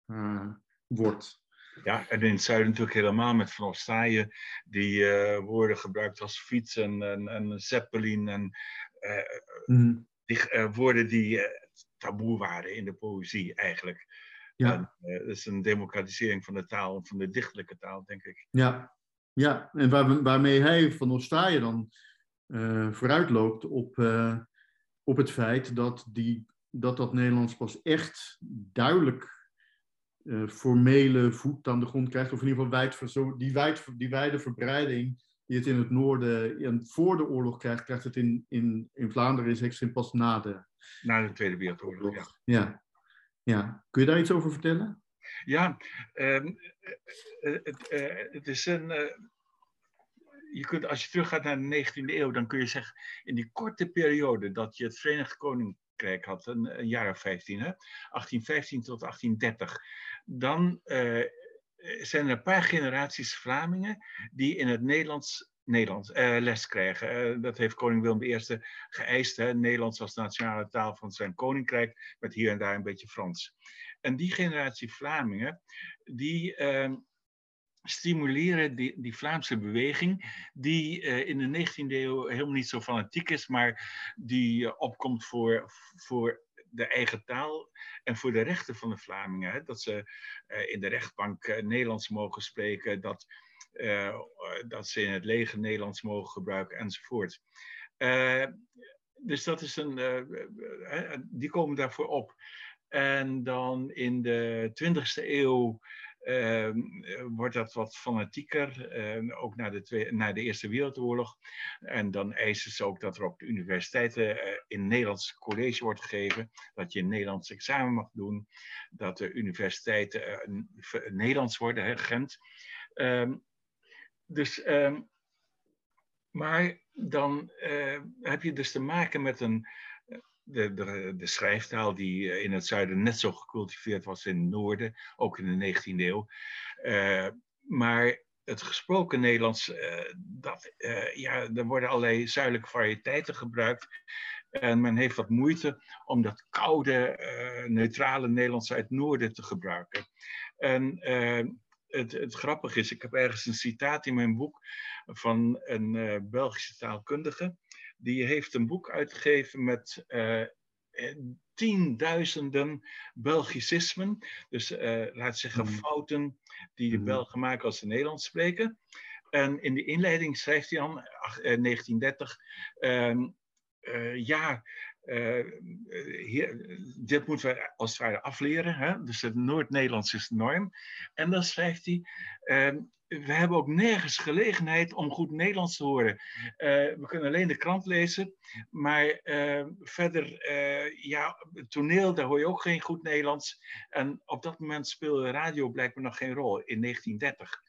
uh, wordt. Ja, en in het zuiden natuurlijk helemaal met Van Ostaaien, die woorden gebruikt als fiets en, en, en zeppelin en mm. die, woorden die taboe waren in de poëzie eigenlijk. Ja. Dat is een democratisering van de taal, van de dichtelijke taal, denk ik. Ja, ja. en waar, waarmee hij van Ostaaien dan uh, vooruitloopt op, op het feit dat, die, dat dat Nederlands pas echt duidelijk formele voet aan de grond krijgt, of in ieder geval wijd, zo, die, wijd, die wijde verbreiding die het in het noorden en voor de oorlog krijgt, krijgt het in, in, in Vlaanderen is pas na de na de Tweede Wereldoorlog, ja. ja. ja. Kun je daar iets over vertellen? Ja, um, het, uh, het, is een. Uh, je kunt, als je teruggaat naar de 19e eeuw, dan kun je zeggen, in die korte periode dat je het Verenigd Koninkrijk had, een, jaar of 15, hè, 1815 tot 1830, dan uh, zijn er een paar generaties Vlamingen die in het Nederlands Nederlands uh, les krijgen. Uh, dat heeft koning Willem I geëist. Hè? Nederlands als nationale taal van zijn koninkrijk, met hier en daar een beetje Frans. En die generatie Vlamingen, die uh, stimuleren die, die, Vlaamse beweging, die uh, in de 19e eeuw helemaal niet zo fanatiek is, maar die opkomt voor, voor de eigen taal en voor de rechten van de Vlamingen. Hè? Dat ze in de rechtbank Nederlands mogen spreken, dat dat ze in het leger Nederlands mogen gebruiken enzovoort. Dus dat is een, die komen daarvoor op. En dan in de 20e eeuw ehm, wordt dat wat fanatieker, ook na de, twee, na de Eerste Wereldoorlog. En dan eisen ze ook dat er op de universiteiten in Nederlands college wordt gegeven, dat je een Nederlands examen mag doen, dat de universiteiten Nederlands worden, hè, Gent. Ehm, dus, uh, maar dan uh, heb je dus te maken met een, eh, de, de, de schrijftaal die eh, in het zuiden net zo gecultiveerd was in het noorden, ook in de 19e eeuw. Uh, maar het gesproken Nederlands, uh, dat, ja, er worden allerlei zuidelijke variëteiten gebruikt. En men heeft wat moeite om dat koude, neutrale Nederlands uit het noorden te gebruiken. En het, het grappige is, ik heb ergens een citaat in mijn boek van een Belgische taalkundige. Die heeft een boek uitgegeven met uh, tienduizenden Belgicismen. Dus uh, laat zeggen mm. fouten die de mm. Belgen maken als ze Nederlands spreken. En in de inleiding schrijft hij dan, 1930, ehm, ja, uh, hier, dit moeten we als het ware afleren. Hè? Dus het Noord-Nederlands is de norm. En dan schrijft hij. Uh, we hebben ook nergens gelegenheid om goed Nederlands te horen. Uh, we kunnen alleen de krant lezen, maar verder, ja, toneel, daar hoor je ook geen goed Nederlands. En op dat moment speelde radio blijkbaar nog geen rol, in 1930.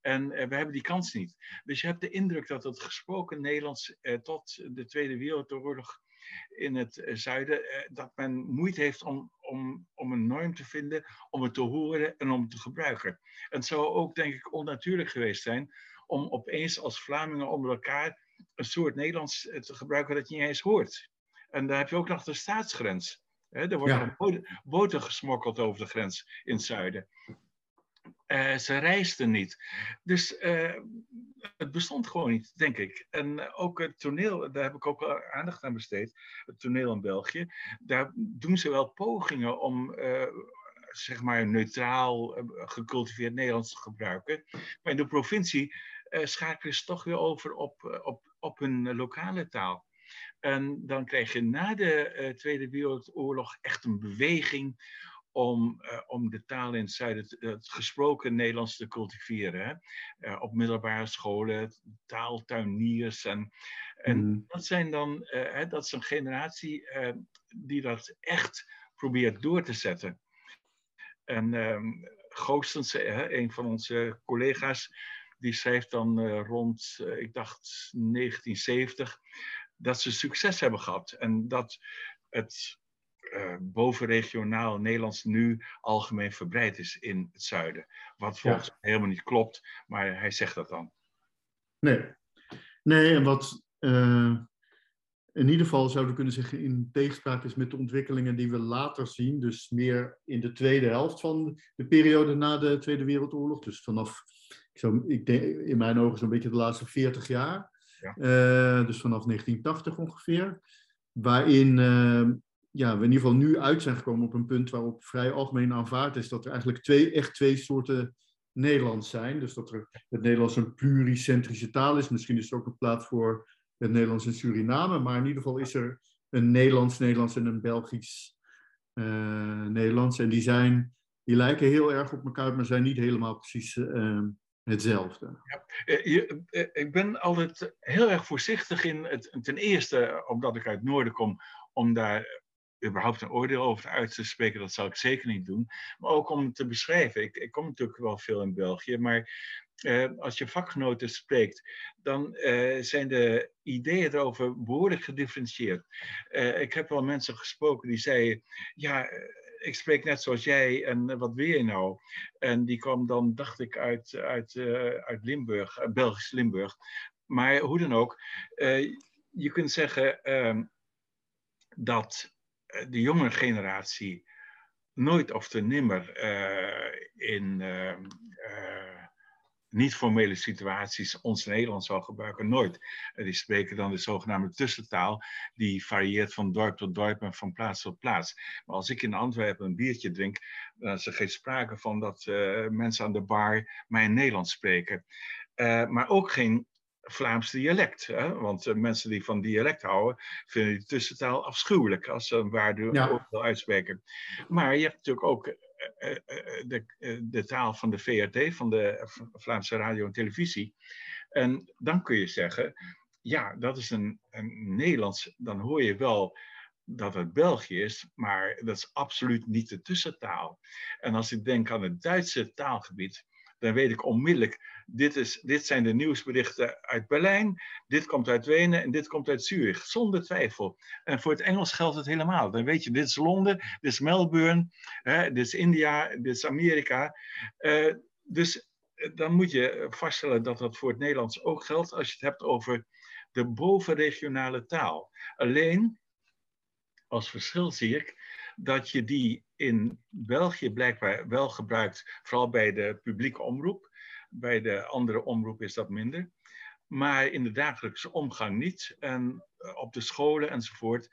En we hebben die kans niet. Dus je hebt de indruk dat het gesproken Nederlands tot de Tweede Wereldoorlog in het eh, zuiden, eh, dat men moeite heeft om, om, om een norm te vinden, om het te horen en om het te gebruiken. En het zou ook, denk ik, onnatuurlijk geweest zijn om opeens als Vlamingen onder elkaar een soort Nederlands eh, te gebruiken dat je niet eens hoort. En dan heb je ook nog de staatsgrens. er wordt ja. boten gesmokkeld over de grens in het zuiden. Ze reisden niet. Dus het bestond gewoon niet, denk ik. En ook het toneel, daar heb ik ook aandacht aan besteed. Het toneel in België. Daar doen ze wel pogingen om zeg maar neutraal gecultiveerd Nederlands te gebruiken. Maar in de provincie schakelen ze toch weer over op, op, op hun lokale taal. En dan krijg je na de Tweede Wereldoorlog echt een beweging om, uh, om de taal in het zuiden, het gesproken Nederlands te cultiveren. Hè? Uh, op middelbare scholen, taaltuiniers. En, en mm. dat zijn dan, uh, hè, dat is een generatie die dat echt probeert door te zetten. En um, Goostens, een van onze collega's, die schrijft dan rond, ik dacht 1970, dat ze succes hebben gehad. En dat het uh, bovenregionaal Nederlands nu algemeen verbreid is in het zuiden. Wat volgens mij helemaal niet klopt, maar hij zegt dat dan. Nee, nee en wat uh, in ieder geval zouden we kunnen zeggen in tegenspraak is met de ontwikkelingen die we later zien, dus meer in de tweede helft van de periode na de Tweede Wereldoorlog, dus vanaf, ik, zou, ik denk in mijn ogen zo'n beetje de laatste 40 jaar, ja. uh, dus vanaf 1980 ongeveer, waarin ja, we in ieder geval nu uit zijn gekomen op een punt waarop vrij algemeen aanvaard is dat er eigenlijk twee, echt twee soorten Nederlands zijn. Dus dat er het Nederlands een pluricentrische taal is. Misschien is er ook een plaats voor het Nederlands in Suriname. Maar in ieder geval is er een Nederlands-Nederlands en een Belgisch-Nederlands. Eh, en die, zijn, die lijken heel erg op elkaar, maar zijn niet helemaal precies uh, hetzelfde. Ja, je, ik ben altijd heel erg voorzichtig in het. Ten eerste, omdat ik uit het noorden kom, om daar überhaupt een oordeel over uit te spreken, dat zal ik zeker niet doen. Maar ook om te beschrijven. Ik, ik kom natuurlijk wel veel in België, maar uh, als je vakgenoten spreekt, dan uh, zijn de ideeën erover behoorlijk gedifferentieerd. Uh, ik heb wel mensen gesproken die zeiden, ja, ik spreek net zoals jij en wat wil je nou? En die kwam dan, dacht ik, uit, uit, uit Limburg, Belgisch Limburg. Maar hoe dan ook, je kunt zeggen ehm, dat eh, de jonge generatie nooit of te nimmer uh, in uh, niet-formele situaties ons Nederlands zal gebruiken. Nooit. die spreken dan de zogenaamde tussentaal, die varieert van dorp tot dorp en van plaats tot plaats. Maar als ik in Antwerpen een biertje drink, dan is er geen sprake van dat mensen aan de bar mijn Nederlands spreken. maar ook geen Vlaams dialect. Hè? Want uh, mensen die van dialect houden, vinden die tussentaal afschuwelijk als ze een waarde ja. uitspreken. Maar je hebt natuurlijk ook uh, uh, de, de, taal van de VRT, van de Vlaamse radio en televisie. En dan kun je zeggen, ja, dat is een, een Nederlands, dan hoor je wel dat het België is, maar dat is absoluut niet de tussentaal. En als ik denk aan het Duitse taalgebied, dan weet ik onmiddellijk, dit, is, dit zijn de nieuwsberichten uit Berlijn, dit komt uit Wenen en dit komt uit Zurich, zonder twijfel. En voor het Engels geldt het helemaal. Dan weet je, dit is Londen, dit is Melbourne, hè, dit is India, dit is Amerika. Uh, dus eh, dan moet je vaststellen dat dat voor het Nederlands ook geldt als je het hebt over de bovenregionale taal. Alleen, als verschil zie ik dat je die in België blijkbaar wel gebruikt, vooral bij de publieke omroep. Bij de andere omroep is dat minder. Maar in de dagelijkse omgang niet. En eh, op de scholen enzovoort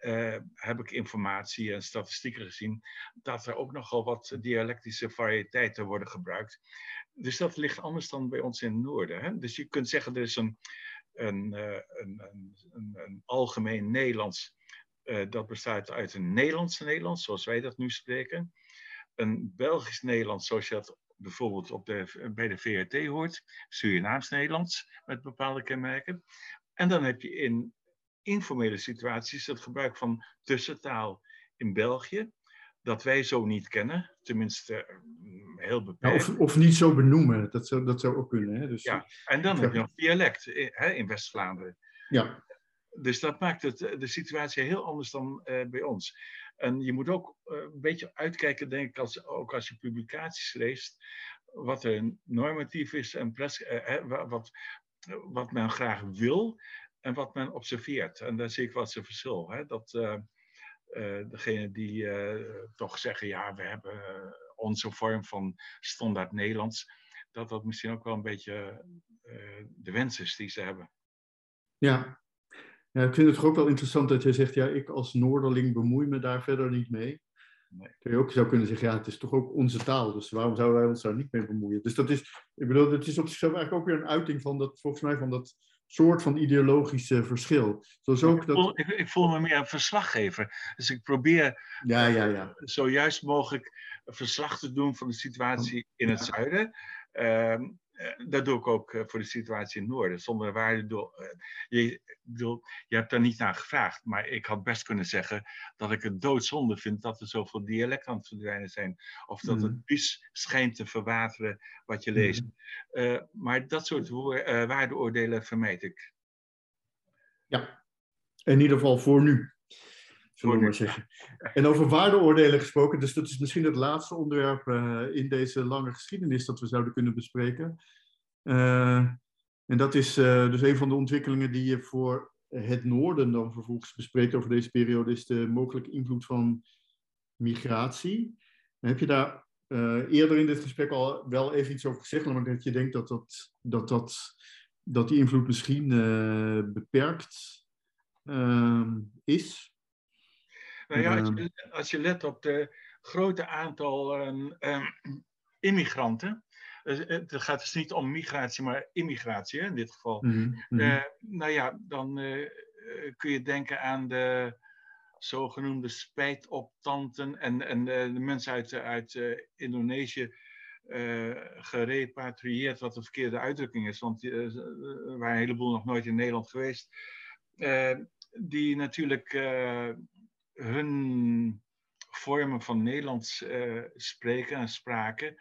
uh, heb ik informatie en statistieken gezien dat er ook nogal wat dialectische variëteiten worden gebruikt. Dus dat ligt anders dan bij ons in het noorden. Hè? Dus je kunt zeggen, er is een, een, uh, een, een, een algemeen Nederlands dat bestaat uit een Nederlands Nederlands, zoals wij dat nu spreken. Een Belgisch Nederlands, zoals je dat bijvoorbeeld op de, bij de VRT hoort. Surinaams Nederlands, met bepaalde kenmerken. En dan heb je in informele situaties het gebruik van tussentaal in België. Dat wij zo niet kennen, tenminste mm, heel beperkt. Ja, of, of, niet zo benoemen, dat zou, dat zou ook kunnen. Hè? Dus, ja, en dan heb je nog dialect hè, in West-Vlaanderen. Ja dus dat maakt het, eh, de situatie heel anders dan uh, bij ons. En je moet ook uh, een beetje uitkijken, denk ik, als, ook als je publicaties leest, wat er normatief is en uh, wat, wat men graag wil en wat men observeert. En daar zie ik wat zijn verschil. Hè? Dat degene die toch zeggen, ja, we hebben onze vorm van standaard Nederlands, dat dat misschien ook wel een beetje de wens is die ze hebben. Ja. Ja, ik vind het toch ook wel interessant dat jij zegt, ja, ik als Noorderling bemoei me daar verder niet mee. Nee. je ook zou kunnen zeggen, ja, het is toch ook onze taal, dus waarom zouden wij ons daar niet mee bemoeien? Dus dat is, ik bedoel, het is op zichzelf eigenlijk ook weer een uiting van dat, volgens mij, van dat soort van ideologische verschil. Zoals ook ik, voel, ik, ik, voel me meer een verslaggever. Dus ik probeer ja, ja, ja. zojuist mogelijk verslag te doen van de situatie in het zuiden. Eh, dat doe ik ook eh, voor de situatie in het noorden. Zonder waarde. Eh, je, bedoel, je hebt daar niet naar gevraagd, maar ik had best kunnen zeggen dat ik het doodzonde vind dat er zoveel dialecten aan het verdwijnen zijn. Of dat het mm. schijnt te verwateren wat je leest. Mm. maar dat soort waardeoordelen vermijd ik. Ja, in ieder geval voor nu. Zullen we maar zeggen. En over waardeoordelen gesproken, dus dat is misschien het laatste onderwerp in deze lange geschiedenis dat we zouden kunnen bespreken. Uh, en dat is uh, dus een van de ontwikkelingen die je voor het noorden dan vervolgens bespreekt over deze periode, is de mogelijke invloed van migratie. heb je daar eerder in dit gesprek al wel even iets over gezegd, namelijk dat je denkt dat, dat, dat, dat, dat die invloed misschien beperkt is? Nou ja, als je, als je let op de grote aantal immigranten, eh, het gaat dus niet om migratie, maar immigratie in dit geval. Mm nou ja, dan uh, kun je denken aan de zogenoemde spijtoptanten en, en de mensen uit, uit Indonesië gerepatrieerd, wat de verkeerde uitdrukking is, want er waren een heleboel nog nooit in Nederland geweest, die natuurlijk hun vormen van Nederlands spreken en spraken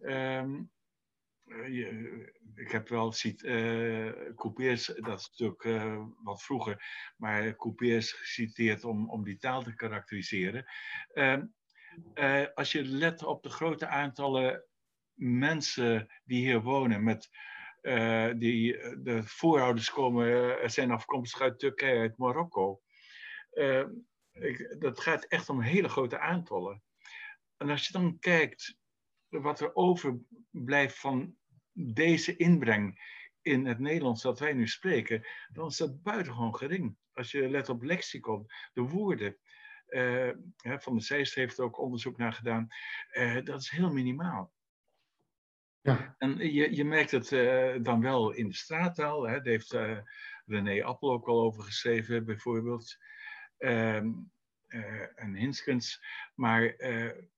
Um, ik heb wel ziet, uh, dat is natuurlijk wat vroeger, maar Coupeers geciteerd om, om die taal te karakteriseren. Uh, als je let op de grote aantallen mensen die hier wonen, met, die, de voorouders komen, zijn afkomstig uit Turkije, uit Marokko. Ik, dat gaat echt om hele grote aantallen. En als je dan kijkt wat er overblijft van deze inbreng in het Nederlands dat wij nu spreken, dan is dat buitengewoon gering. Als je let op lexicon, de woorden. Uh, van de Zeist heeft er ook onderzoek naar gedaan. Uh, dat is heel minimaal. Ja. En je, je merkt het uh, dan wel in de straattaal. Hè. Daar heeft René Appel ook al over geschreven, bijvoorbeeld. Ehm, en Hinskens. Maar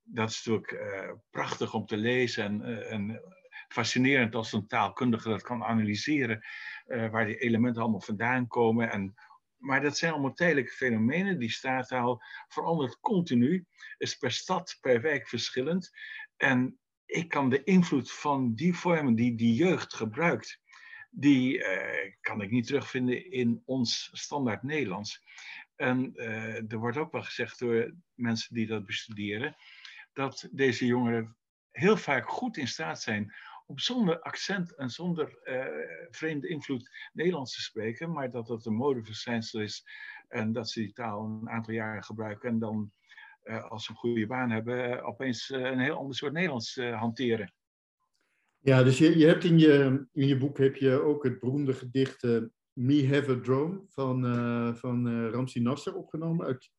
dat is natuurlijk uh, prachtig om te lezen en, uh, en, fascinerend als een taalkundige dat kan analyseren, uh, waar die elementen allemaal vandaan komen. En, maar dat zijn allemaal tijdelijke fenomenen. Die straattaal verandert continu, is per stad, per wijk verschillend. En ik kan de invloed van die vormen die die jeugd gebruikt, die kan ik niet terugvinden in ons standaard Nederlands. En er wordt ook wel gezegd door mensen die dat bestuderen, dat deze jongeren heel vaak goed in staat zijn om zonder accent en zonder uh, vreemde invloed Nederlands te spreken, maar dat het een modeverschijnsel is en dat ze die taal een aantal jaren gebruiken en dan, uh, als ze een goede baan hebben, opeens een heel ander soort Nederlands hanteren. Ja, dus je, je hebt in je, in je boek heb je ook het beroemde gedicht Me Have a Drone van, van Ramsi Nasser opgenomen uit,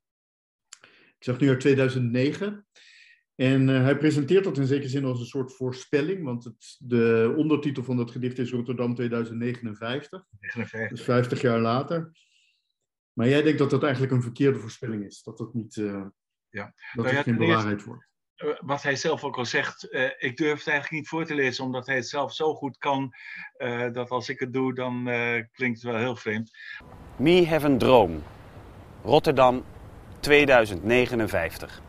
ik zeg nu uit 2009. En uh, hij presenteert dat in zekere zin als een soort voorspelling, want het, de ondertitel van dat gedicht is Rotterdam 2059. 59. Dus 50 jaar later. Maar jij denkt dat dat eigenlijk een verkeerde voorspelling is, dat dat niet, ja. dat nou ja, geen bewaarheid wordt. Eh, wat hij zelf ook al zegt, uh, ik durf het eigenlijk niet voor te lezen, omdat hij het zelf zo goed kan, uh, dat als ik het doe, dan klinkt het wel heel vreemd. Me have a droom. Rotterdam 2059.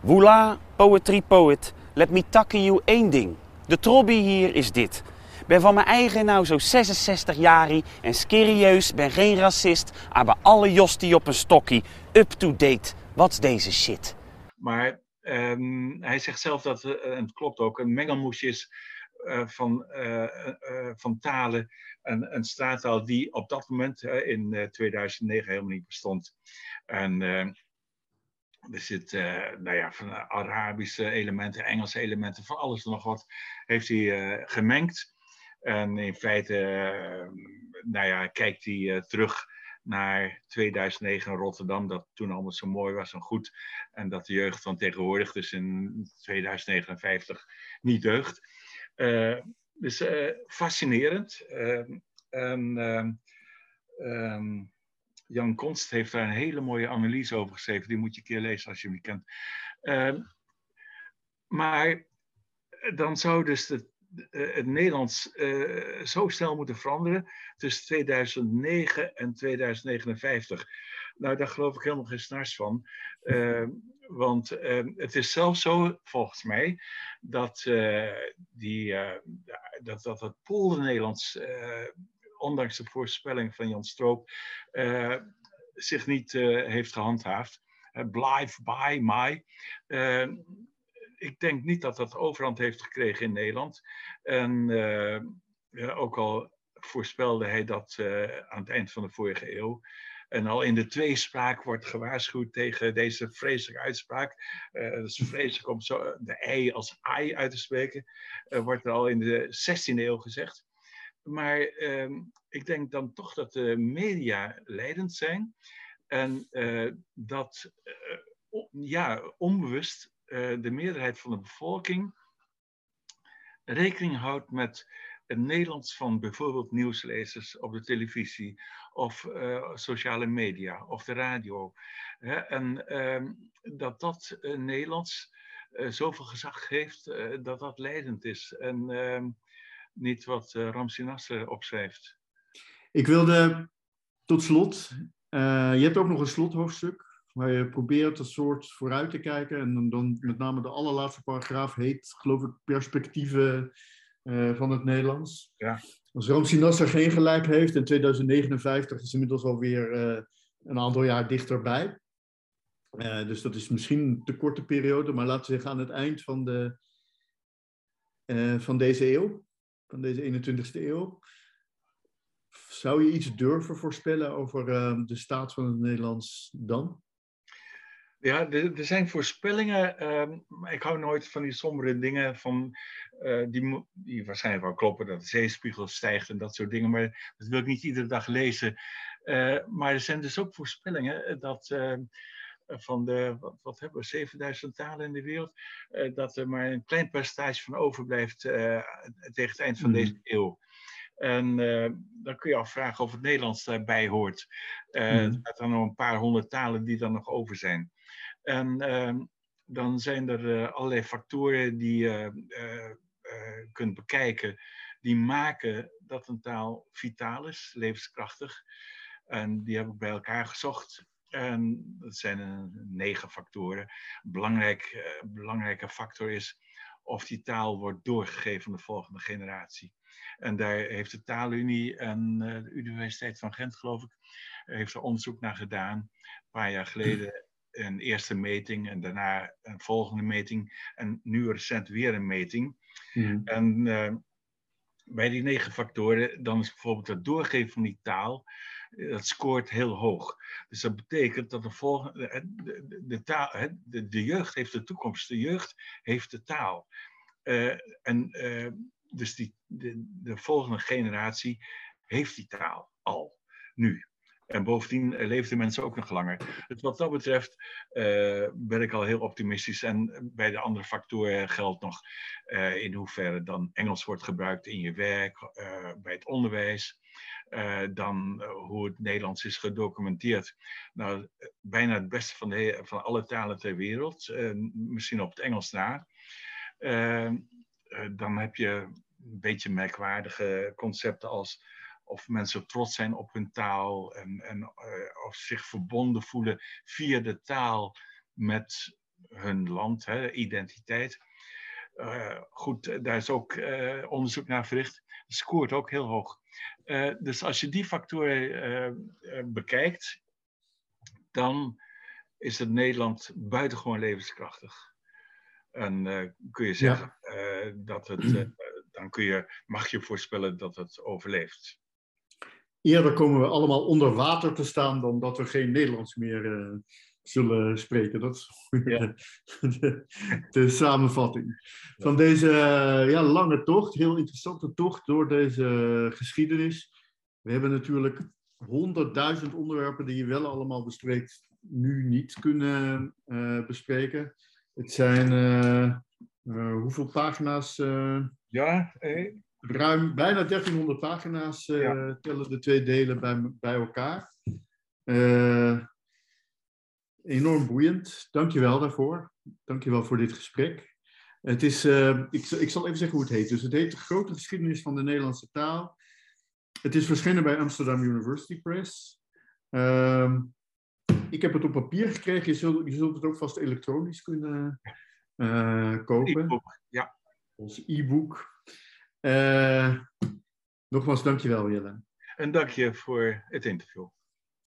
Woela, poetry poet, let me takken you één ding. De trobby hier is dit. Ben van mijn eigen nou zo 66 jaar en serieus, ben geen racist, maar alle jostie op een stokkie. Up-to-date, wat's deze shit? Maar um, hij zegt zelf dat, uh, en het klopt ook, een mengelmoesje is uh, van, van talen. Een, een straattaal die op dat moment in 2009 helemaal niet bestond. En er zit, nou ja, van Arabische elementen, Engelse elementen, van alles en nog wat heeft hij gemengd. En in feite, nou ja, kijkt hij terug naar 2009 in Rotterdam, dat toen allemaal zo mooi was en goed. En dat de jeugd van tegenwoordig, dus in 2059, niet deugt. Uh, dus uh, fascinerend. Uh, en ehm, ehm, Jan Konst heeft daar een hele mooie analyse over geschreven. Die moet je een keer lezen als je hem niet kent. Ehm, maar dan zou dus eh, het Nederlands uh, zo snel moeten veranderen tussen 2009 en 2059. Nou, daar geloof ik helemaal geen snars van. Uh, want het is zelfs zo, volgens mij, dat, die, dat, dat het Polder-Nederlands, ondanks de voorspelling van Jan Stroop, zich niet heeft gehandhaafd. Blijf by my ik denk niet dat dat overhand heeft gekregen in Nederland. En ja, ook al voorspelde hij dat uh, aan het eind van de vorige eeuw. En al in de tweespraak wordt gewaarschuwd tegen deze vreselijke uitspraak. Uh, dat is vreselijk om zo de ei als ai uit te spreken. wordt er al in de 16e eeuw gezegd. Maar ehm, ik denk dan toch dat de media leidend zijn. En dat ja, onbewust eh, de meerderheid van de bevolking rekening houdt met het Nederlands van bijvoorbeeld nieuwslezers op de televisie of uh, sociale media of de radio. Hè? En ehm, dat dat uh, Nederlands zoveel gezag heeft dat dat leidend is en ehm, niet wat uh, opschrijft. Ik wilde tot slot, je hebt ook nog een slothoofdstuk waar je probeert een soort vooruit te kijken. En dan, met name de allerlaatste paragraaf heet, geloof ik, perspectieven uh, van het Nederlands. Ja. Als Ramsi Nasser geen gelijk heeft en 2059 is inmiddels alweer uh, een aantal jaar dichterbij. Uh, dus dat is misschien een te korte periode, maar laten we zeggen aan het eind van, de, van deze eeuw, van deze 21ste eeuw. Zou je iets durven voorspellen over de staat van het Nederlands dan? Ja, er, zijn voorspellingen. Ehm, ik hou nooit van die sombere dingen van, uh, die, die waarschijnlijk wel kloppen, dat de zeespiegel stijgt en dat soort dingen. Maar dat wil ik niet iedere dag lezen. Uh, maar er zijn dus ook voorspellingen dat uh, van de, wat, wat, hebben we, 7000 talen in de wereld, dat er maar een klein percentage van overblijft tegen het eind van deze hmm. eeuw. En dan kun je afvragen of het Nederlands daarbij hoort. Uh, mm. Er zijn nog een paar honderd talen die dan nog over zijn. En ehm, dan zijn er uh, allerlei factoren die je uh, uh, kunt bekijken, die maken dat een taal vitaal is, levenskrachtig. En die heb ik bij elkaar gezocht. En dat zijn negen factoren. Belangrijk, belangrijke factor is of die taal wordt doorgegeven aan de volgende generatie. En daar heeft de Taalunie en de Universiteit van Gent, geloof ik, heeft er onderzoek naar gedaan. Een paar jaar geleden een eerste meting en daarna een volgende meting en nu recent weer een meting. Mhm. En uh, bij die negen factoren, dan is bijvoorbeeld het doorgeven van die taal, eh, dat scoort heel hoog. Dus dat betekent dat de, volgende, eh, de, de, taal, de, de jeugd heeft de toekomst, de jeugd heeft de taal. Uh, en uh, dus die, de, de volgende generatie heeft die taal al, nu. En bovendien eh, leefden mensen ook nog langer. Dus wat dat betreft uh, ben ik al heel optimistisch. En bij de andere factoren geldt nog uh, in hoeverre dan Engels wordt gebruikt in je werk, bij het onderwijs. dan hoe het Nederlands is gedocumenteerd. Nou, bijna het beste van, de, van alle talen ter wereld. misschien op het Engels na. dan heb je een beetje merkwaardige concepten als of mensen trots zijn op hun taal en, en uh, of zich verbonden voelen via de taal met hun land, hè, identiteit. Uh, goed, daar is ook uh, onderzoek naar verricht. Het scoort ook heel hoog. dus als je die factoren bekijkt, dan is het Nederland buitengewoon levenskrachtig. En kun je zeggen ja. dat het, dan kun je, mag je voorspellen dat het overleeft eerder komen we allemaal onder water te staan dan dat we geen Nederlands meer uh, zullen spreken. Dat is de, de, de, samenvatting van deze ja, lange tocht, heel interessante tocht door deze geschiedenis. We hebben natuurlijk honderdduizend onderwerpen die je wel allemaal bespreekt, nu niet kunnen uh, bespreken. Het zijn uh, hoeveel pagina's? ja, ruim bijna 1300 pagina's ja. tellen de twee delen bij, bij elkaar. enorm boeiend. Dank je wel daarvoor. Dank je wel voor dit gesprek. Het is, ik, ik zal even zeggen hoe het heet. Dus het heet De Grote Geschiedenis van de Nederlandse Taal. Het is verschenen bij Amsterdam University Press. Uh, ik heb het op papier gekregen. Je zult, je zult het ook vast elektronisch kunnen uh, kopen. E-book, ja. Ons e-book. Uh, nogmaals, dankjewel Jelle. En dank je voor het interview.